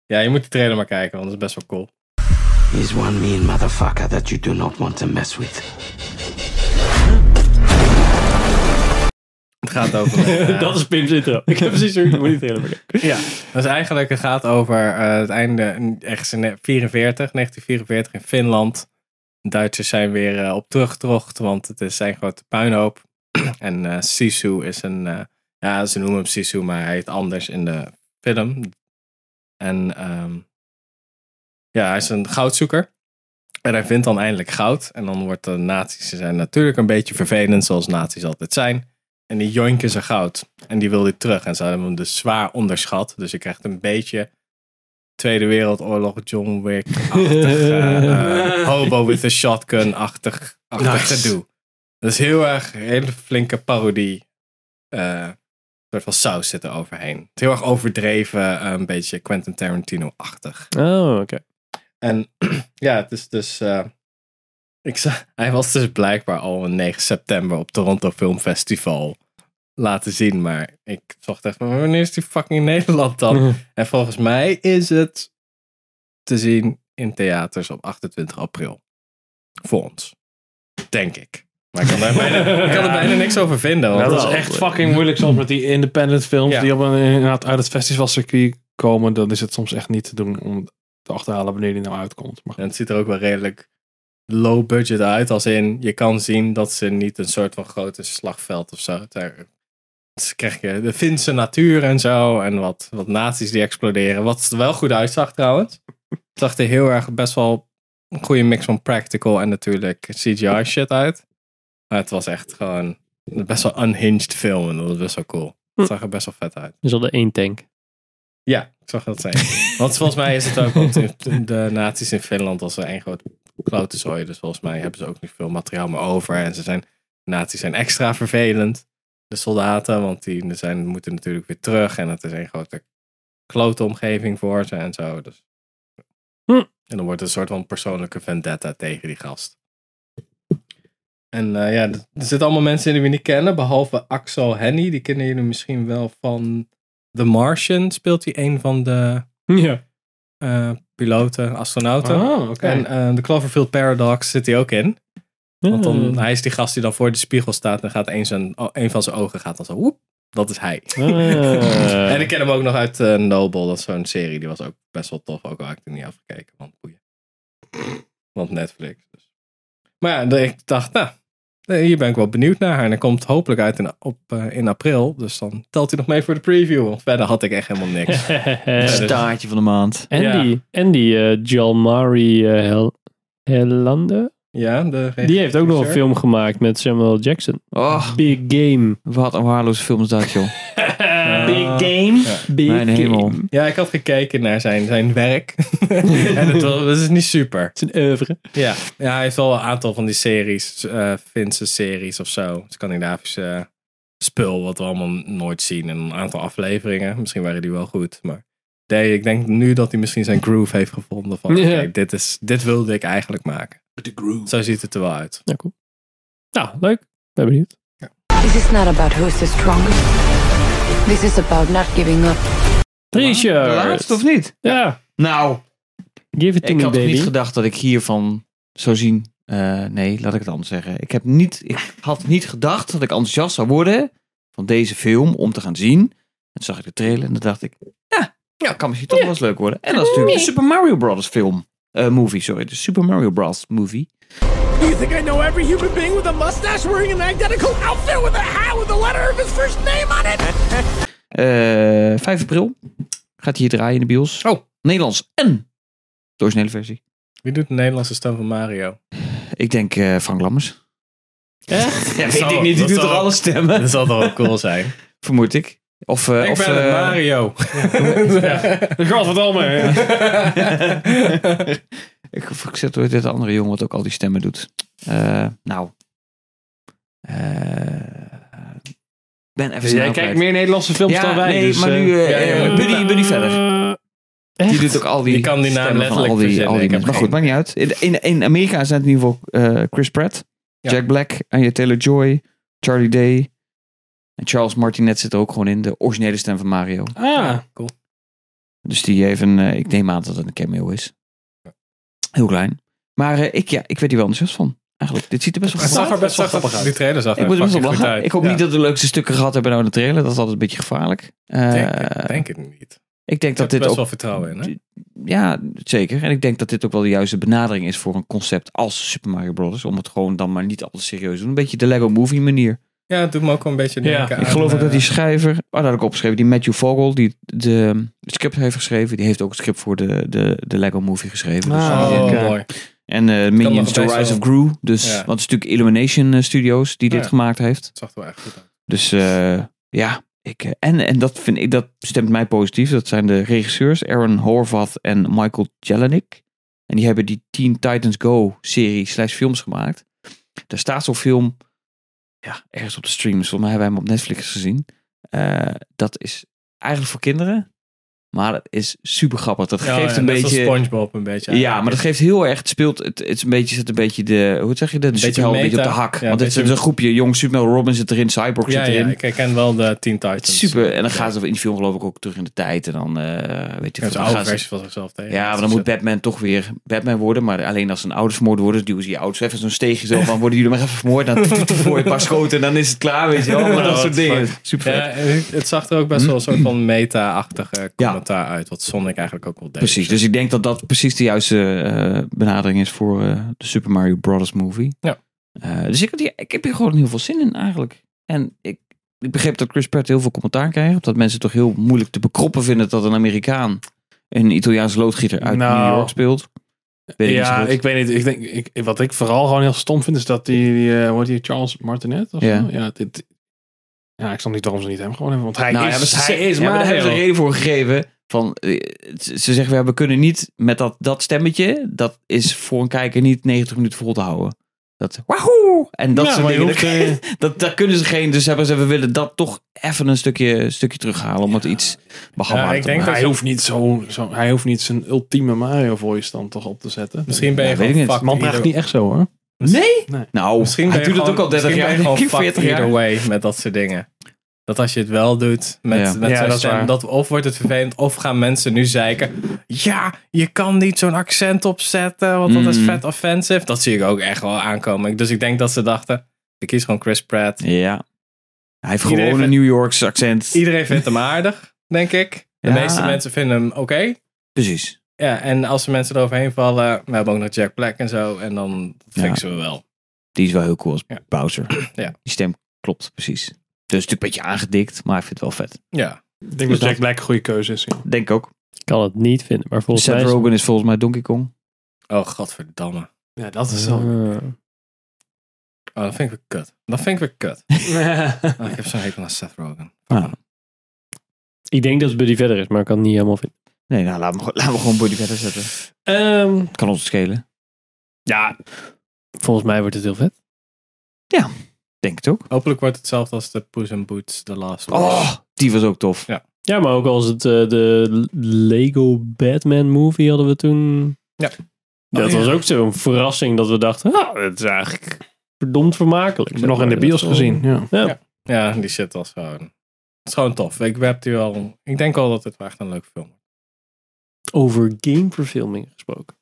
Ja, je moet die trailer maar kijken, want dat is best wel cool. He's one mean motherfucker that you do not want to mess with. Het gaat over. eh, Dat is Pim's intro. Ik heb precies zo moet niet helemaal. Ja, dus eigenlijk het gaat over eh, het einde, ergens in 44, 1944 in Finland. Duitsers zijn weer eh, op teruggetrocht, want het is zijn grote puinhoop. en eh Sisu is een, eh, ja ze noemen hem Sisu, maar hij heet anders in de film. En ehm, ja, hij is een goudzoeker. En hij vindt dan eindelijk goud. En dan wordt de nazi's, ze zijn natuurlijk een beetje vervelend, zoals nazi's altijd zijn. En die joinken zijn goud. En die wil hij terug. En ze hebben hem dus zwaar onderschat. Dus je krijgt een beetje Tweede Wereldoorlog John Wick-achtig. eh, eh, hobo with a shotgun-achtig achtig Nice. gedoe. Dat is heel erg, een hele flinke parodie. eh soort van saus zit er overheen. Het is heel erg overdreven, een beetje Quentin Tarantino-achtig. Oh, oké. En ja, het is dus. ik zag, hij was dus blijkbaar al een 9 september op Toronto Film Festival laten zien. Maar ik zocht echt van wanneer is die fucking in Nederland dan? En volgens mij is het te zien in theaters op 28 april. Voor ons. Denk ik. Maar ik kan er bijna, ik kan er bijna niks over vinden. want dat is echt fucking moeilijk soms met die independent films Ja. die op een, inderdaad uit het festivalcircuit komen. Dan is het soms echt niet te doen om te achterhalen wanneer die nou uitkomt. Maar En het ziet er ook wel redelijk low budget uit. Als in, je kan zien dat ze niet een soort van grote slagveld of zo. Dus krijg je de Finse natuur en zo. En wat, wat nazi's die exploderen. Wat er wel goed uitzag trouwens. Het zag er heel erg best wel een goede mix van practical en natuurlijk CGI shit uit. Maar het was echt gewoon een best wel unhinged film. En dat was best wel cool. Het zag er best wel vet uit. Dus al de één tank. Ja, ik zag dat zijn. Want volgens mij is het ook, want de nazi's in Finland als er één groot klote. Dus volgens mij hebben ze ook niet veel materiaal meer over. En ze zijn, nazi's zijn extra vervelend. De soldaten, want die zijn, moeten natuurlijk weer terug. En het is een grote klote omgeving voor ze en zo. Dus. Hm. En dan wordt het een soort van persoonlijke vendetta tegen die gast. En eh, ja, er zitten allemaal mensen in die we niet kennen, behalve Axel Henny. Die kennen jullie misschien wel van The Martian. Speelt hij een van de Ja. eh, piloten, astronauten. Oh, oké. En eh, de Cloverfield Paradox zit hij ook in. Want dan, hij is die gast die dan voor de spiegel staat en gaat een, zijn, oh, een van zijn ogen gaat dan zo, woep, dat is hij. En ik ken hem ook nog uit eh, Noble, dat is zo'n serie, die was ook best wel tof, ook al had ik er niet afgekeken, want boeien. Want Netflix. Dus. Maar ja, ik dacht, nou, eh, hier ben ik wel benieuwd naar. En hij komt hopelijk uit in, op, eh, in april, dus dan telt hij nog mee voor de preview. Verder had ik echt helemaal niks. Staartje van de maand. En die, en die Jalmari Hel Helander, Ja, de die heeft ook nog een film gemaakt met Samuel Jackson. Oh, Big Game. wat een waardeloze film is dat, joh. Big Game. Big Mijn hemel. Game. Ja, ik had gekeken naar zijn, zijn werk. en het, was, het is niet super. Het is een oeuvre. Ja. ja, hij heeft wel een aantal van die series, eh Finse series of zo. Scandinavische eh, spul, wat we allemaal nooit zien. En een aantal afleveringen. Misschien waren die wel goed. Maar nee, ik denk nu dat hij misschien zijn groove heeft gevonden. Van, Ja. oké, dit, is, dit wilde ik eigenlijk maken. Zo ziet het er wel uit. Ja, cool. Nou, leuk. Ben benieuwd. This is not about who's the strongest. This is about not giving up. Richard. De laatste of niet? Ja. Nou, Give it to ik me, had baby. niet gedacht dat ik hiervan zou zien. Eh, nee, laat ik het anders zeggen. Ik, heb niet, ik had niet gedacht dat ik enthousiast zou worden van deze film om te gaan zien. En toen zag ik de trailer en dan dacht ik, ja, ja kan misschien toch wel eens leuk worden. En dat is natuurlijk de Super Mario Bros. film. Eh, movie, sorry. De Super Mario Bros. movie. You think I know every human being with a mustache wearing an identical outfit with a hat with the letter of his first name on it? Eh 5 april gaat hij hier draaien in de bios. Oh. Nederlands en de originele versie. Wie doet de Nederlandse stem van Mario? Ik denk eh, Frank Lammers. Echt? Ja, weet ik niet. Die doet toch alle stemmen? Dat zal toch wel cool zijn. Vermoed ik. Of, eh, ik of, ben eh, Mario. De gast wat al mee. ik, ik zet door dit andere jongen wat ook al die stemmen doet. Eh, nou. Eh, ben even jij kijkt meer Nederlandse films Ja, dan wij. nee, dus, maar nu eh, ja, eh, moet- Buddy, Buddy verder. Die doet ook al die, kan die naam stemmen van letterlijk al die, al die Ik heb mensen. Maar goed, maakt niet uit. In, in, in Amerika zijn het in ieder geval eh, Chris Pratt, Ja. Jack Black, Anya Taylor-Joy, Charlie Day. En Charles Martinet zit er ook gewoon in. De originele stem van Mario. Ah, cool. Dus die heeft een, eh, ik neem aan dat het een cameo is. Heel klein. Maar eh, ik, ja, ik werd hier wel enthousiast van. Eigenlijk, dit ziet er best wel Het goed zag uit. er best wel grappig uit. Die trailer zag Ik er moet er best wel lachen. uit. Ik hoop Ja. niet dat de leukste stukken gehad hebben nou in de trailer. Dat is altijd een beetje gevaarlijk. Eh, Denk, denk het niet. ik denk Ik dat heb dit best ook... wel vertrouwen in. Hè? Ja, zeker. En ik denk dat dit ook wel de juiste benadering is voor een concept als Super Mario Bros. Om het gewoon dan maar niet al te serieus te doen. Een beetje de Lego Movie manier. Ja, het doet me ook wel een beetje Ja, denken Ik geloof ook eh, dat die schrijver, oh, dat had ik opgeschreven, die Matthew Vogel, die de, het script heeft geschreven, die heeft ook het script voor de, de, de Lego Movie geschreven. Dus Ah, Oh, mooi. En eh, nog Minions The Rise of Gru. Dus, Ja. Want het is natuurlijk Illumination eh, Studios die dit Ja. gemaakt heeft. Het zag er wel echt goed uit. Dus eh, ja, ik, eh, en, en dat vind ik, dat stemt mij positief. Dat zijn de regisseurs Aaron Horvath en Michael Jelinek. En die hebben die Teen Titans Go serie slash films gemaakt. Daar staat zo'n film ja, ergens op de streams. Volgens mij hebben wij hem op Netflix gezien. Eh, dat is eigenlijk voor kinderen. Maar het is super grappig. Dat geeft ja, een beetje... SpongeBob een beetje. Ja, maar dat geeft heel erg. Het speelt. Het, het is een beetje. Zet een beetje de. Hoe zeg je dat? De beetje superheld een beetje op de hak. Ja, Want het is een groepje. Jong Superman Robin zit erin. Cyborg zit erin. ja, ik ken wel de Teen Titans. super. En dan gaan ze in die film geloof ik ook terug in de tijd. En dan eh weet je Ja, dan gaan oude versie van zichzelf tegen. Ja, maar dan moet Batman toch weer Batman worden. Maar alleen als zijn ouders vermoord worden, duwen ze die ouders even zo'n steegje zo van worden jullie maar even vermoord. Dan voor je een paar schoten en dan is het klaar, weet je wel. Maar dat soort dingen. Super. Het zag er ook best wel een soort van meta-achtige commentaar uit. Wat Sonic eigenlijk ook wel deed. Precies, dus ik denk dat dat precies de juiste eh, benadering is voor eh, de Super Mario Bros. movie. Ja. Eh, dus ik, had hier, ik heb hier gewoon heel veel zin in eigenlijk. En ik, ik begreep dat Chris Pratt heel veel commentaar krijgt. Dat mensen toch heel moeilijk te bekroppen vinden dat een Amerikaan een Italiaanse loodgieter uit Nou, New York speelt. Weet ja, ik weet niet. Ik denk, ik, wat ik vooral gewoon heel stom vind, is dat die, die eh, hoe heet die Charles Martinet of Ja. zo? Ja, dit, ja, ik snap niet waarom ze niet hem gewoon hebben, want hij Nou ja, is, maar ze- hij is ja, maar daar hebben ze reden voor gegeven. Van, eh, ze ze zeggen, ja, we kunnen niet met dat, dat stemmetje, dat is voor een kijker niet 90 minuten vol te houden. Dat, wahoo! En dat Ja, soort maar je dingen, hoeft, dat, dat, daar kunnen ze geen. Dus hebben ze, we willen dat toch even een stukje, stukje terughalen om het iets ik te denk maken. hij hoeft niet zo, zo, hij hoeft niet zijn ultieme Mario voice dan toch op te zetten. Misschien ben je Ja, weet gewoon Man praat niet echt zo hoor. Nee? Nou, Misschien hij ben je doet het ook al 30 misschien jaar. ben je gewoon denk ik, fucked 40 jaar. way met dat soort dingen. Dat als je het wel doet met, Ja. met Ja, zo'n dat stem, of wordt het vervelend, of gaan mensen nu zeiken. Ja, je kan niet zo'n accent opzetten, want dat is Mm. vet offensive. Dat zie ik ook echt wel aankomen. Dus ik denk dat ze dachten, ik kies gewoon Chris Pratt. Ja. Hij heeft Iedereen gewoon een New Yorkse accent. Iedereen vindt hem aardig, denk ik. De Ja. meeste mensen vinden hem oké. Precies. Ja, en als er mensen eroverheen vallen, we hebben ook nog Jack Black en zo, en dan fixen we wel. Die is wel heel cool als Ja. Bowser. Ja. Die stem klopt precies. Dus natuurlijk een beetje aangedikt, maar ik vind het wel vet. Ja. Ik denk dat Jack Black een goede keuze is. ja. Denk ik ook. Ik kan het niet vinden, maar volgens Seth mij... is- Rogen is volgens mij Donkey Kong. Oh, godverdamme. Ja, dat is wel. Ah. Oh, dat vind ik weer kut. Dat vind ik weer kut. Oh, ik heb zo'n hekel aan Seth Rogen. Ah. Ik denk dat het Buddy verder is, maar ik kan het niet helemaal vinden. Nee, nou laten we, gewoon- laten we gewoon Buddy verder zetten. Ehm, Kan ons schelen. ja, volgens mij wordt het heel vet. Denk het ook. Hopelijk wordt het hetzelfde als de Puss in Boots The Last Wish. Oh, die was ook tof. Ja. Ja, maar ook als het eh, de Lego Batman movie hadden we toen. Ja. Dat Oh, ja. was ook zo'n verrassing dat we dachten, ah, het is eigenlijk verdomd vermakelijk. Ik heb nog in de bios gezien. Ja. Ja. Ja, die shit was gewoon... Het is gewoon tof. Ik, heb die wel, ik denk wel dat het echt een leuk film is. Over gameverfilming gesproken.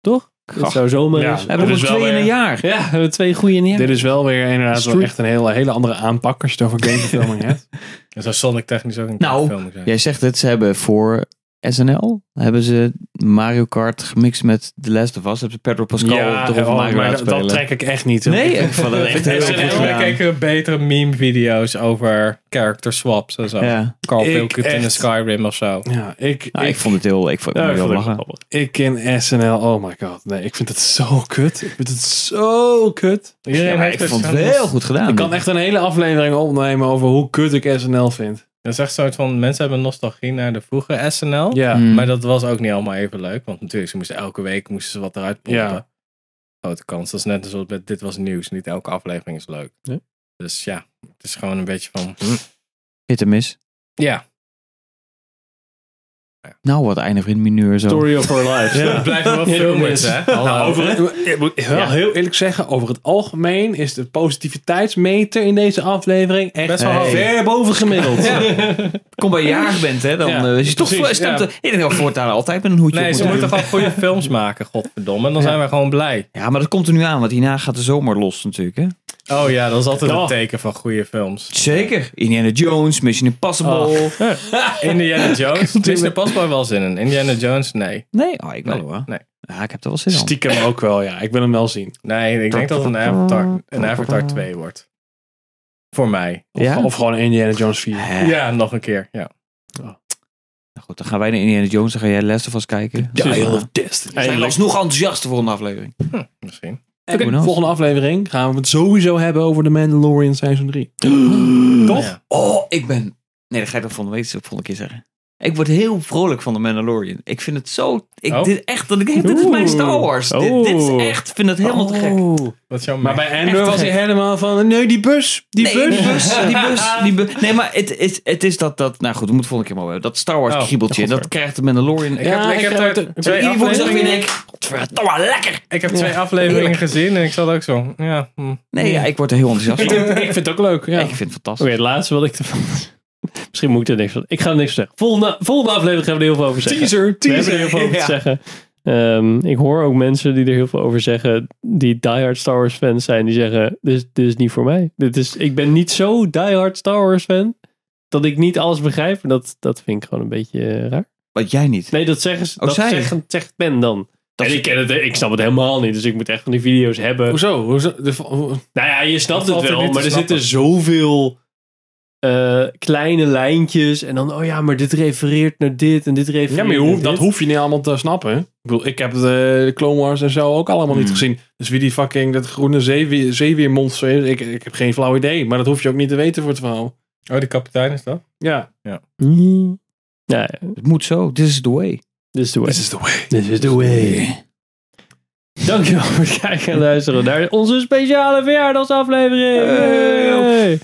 Toch? Dat Gach. zou zomaar Ja. We hebben is twee in een jaar. Ja, we hebben twee goede in een jaar. Dit is wel weer inderdaad wel echt een hele, hele andere aanpak als je het over gameverfilming hebt. En zou Sonic technisch ook een Nou, film zijn. Jij zegt het, ze hebben voor SNL hebben ze Mario Kart gemixt met The Last of Us. Hebben ze Pedro Pascal ja, erover oh, Mario maar dat, dat trek ik echt niet. Nee, ik vond het echt heel goed ik gedaan. keken betere meme-video's over character swaps en zo. Ja. Carl in echt- Skyrim of zo. Ja, ik, Nou, ik ik, vond het heel, ik vond, Ja, ik het lachen. grappig. ik ken SNL, oh my god. Nee, ik vind het zo kut. Ik vind het zo kut. Iedereen Ja, heeft ik vond het heel goed gedaan. Ik kan echt een hele aflevering opnemen over hoe kut ik SNL vind. Dat is echt een soort van, mensen hebben nostalgie naar de vroege SNL. Ja. Mm. Maar dat was ook niet allemaal even leuk. Want natuurlijk, ze moesten elke week moesten ze wat eruit pompen. Ja. Grote kans. Dat is net zoals met Dit Was Nieuws. Niet elke aflevering is leuk. Ja. Dus ja, het is gewoon een beetje van... hm. Hit en miss. Ja, Nou, wat einde vriend mineur zo. Story of our lives. we blijven wel filmers, hè? Hallo. Nou, over, ik moet wel Ja. heel eerlijk zeggen, over het algemeen is de positiviteitsmeter in deze aflevering echt Best wel ver boven gemiddeld. Kom bij je jarig bent, hè, dan Ja, eh, is je toch precies, stemt. ja. Ik denk dat we voortaan altijd met een hoedje Nee, op ze moeten gewoon goede films maken, godverdomme. En dan Ja. zijn we gewoon blij. Ja, maar dat komt er nu aan, want hierna gaat de zomer los natuurlijk, hè? Oh ja, dat is altijd Oh. een teken van goede films. Zeker. Indiana Jones, Mission Impossible. Indiana Jones. Mission Impossible wel zin in. Indiana Jones, nee. Nee, oh, ik wel Nee, hoor. nee. Ja, ik heb er wel zin in. Stiekem ook wel, ja. Ik wil hem wel zien. Nee, ik denk dat het een Avatar, een Avatar 2 wordt. Voor mij. Of, Ja? of gewoon Indiana Jones 4. Hè? Ja, nog een keer. Ja. Nou goed, dan gaan wij naar Indiana Jones, dan ga jij Last of Us kijken. Ja. of Destiny. We zijn alsnog enthousiast voor een aflevering. Misschien. En knows? volgende aflevering gaan we het sowieso hebben over The Mandalorian seizoen 3. Toch? Ja. Oh, ik ben... Nee, dat ga ik dan volgende week volgende keer zeggen. Ik word heel vrolijk van de Mandalorian. Ik vind het zo... Ik, Oh. dit, echt, dat ik, dit is mijn Star Wars. Dit, dit is Oeh. echt... Ik vind het helemaal te gek. Is jouw Maar bij Andor Echt was hij helemaal van, nee, die bus, die nee, bus. die bus, die bus, die bus. Nee, maar het is, het is dat, dat... Nou goed, we moeten volgende keer maar hebben. Dat Star Wars Oh, kriebeltje, dat krijgt de Mandalorian. Ik Ja, heb, ik heb er het- twee afleveringen, denk ik... Godverdomme, lekker! ik heb twee afleveringen gezien en ik zat ook zo. Ja, hm. Nee, ja, ik word er heel enthousiast Ik, van. vind- ik vind het ook leuk, ja. Ik vind het Oké, fantastisch. het laatste wat ik ervan... Misschien moet ik er niks van... Ik ga er niks van zeggen. Volgende, volgende aflevering gaan we er heel veel over zeggen. Teaser, We hebben teaser. er heel veel over te zeggen. Ehm, ik hoor ook mensen die er heel veel over zeggen, die diehard Star Wars fans zijn, die zeggen, dit is, dit is niet voor mij. Dit is, ik ben niet zo diehard Star Wars fan, dat ik niet alles begrijp. En dat, dat vind ik gewoon een beetje eh, raar. Wat jij niet. Nee, dat zeggen ze, Oh, dat zij? zeggen, zegt Ben dan. Dat en ik, ken het, ik snap het helemaal niet, dus ik moet echt van die video's hebben. Hoezo? Hoezo? De, hoe- Nou ja, je snapt het wel, maar er zitten zoveel eh, kleine lijntjes. En dan, oh ja, maar dit refereert naar dit en dit refereert ja, maar hoeft- dat dit. hoef je niet allemaal te snappen. Ik bedoel, ik heb de, de Clone Wars en zo ook allemaal niet Hmm. gezien. Dus wie die fucking dat groene zeewier, zeewiermonster is, ik, ik heb geen flauw idee. Maar dat hoef je ook niet te weten voor het verhaal. Oh, die kapitein is dat? Ja. Mm. Ja, ja, Het moet zo. This is the way. this is the way. This is the way. This is the way. Dankjewel voor het kijken en luisteren naar onze speciale verjaardagsaflevering. Hey.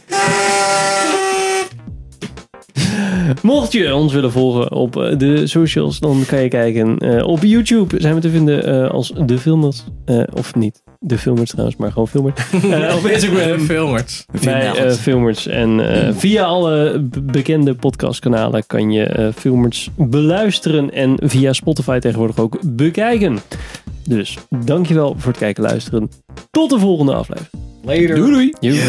Mocht je ons willen volgen op eh, de socials, dan kan je kijken. eh, op YouTube zijn we te vinden eh, als De Filmers. eh, of niet. de filmers trouwens, maar gewoon filmers. Op Instagram. Filmers. Bij eh, Filmers. En eh, via alle bekende podcastkanalen kan je eh Filmers beluisteren. En via Spotify tegenwoordig ook bekijken. Dus dankjewel voor het kijken en luisteren. Tot de volgende aflevering. Later. Doei doei. Yeah.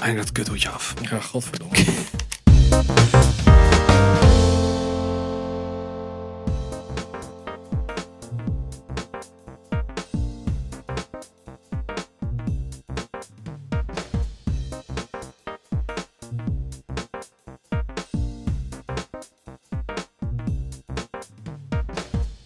Eindelijk dat kuthoedje af. Ja, godverdomme.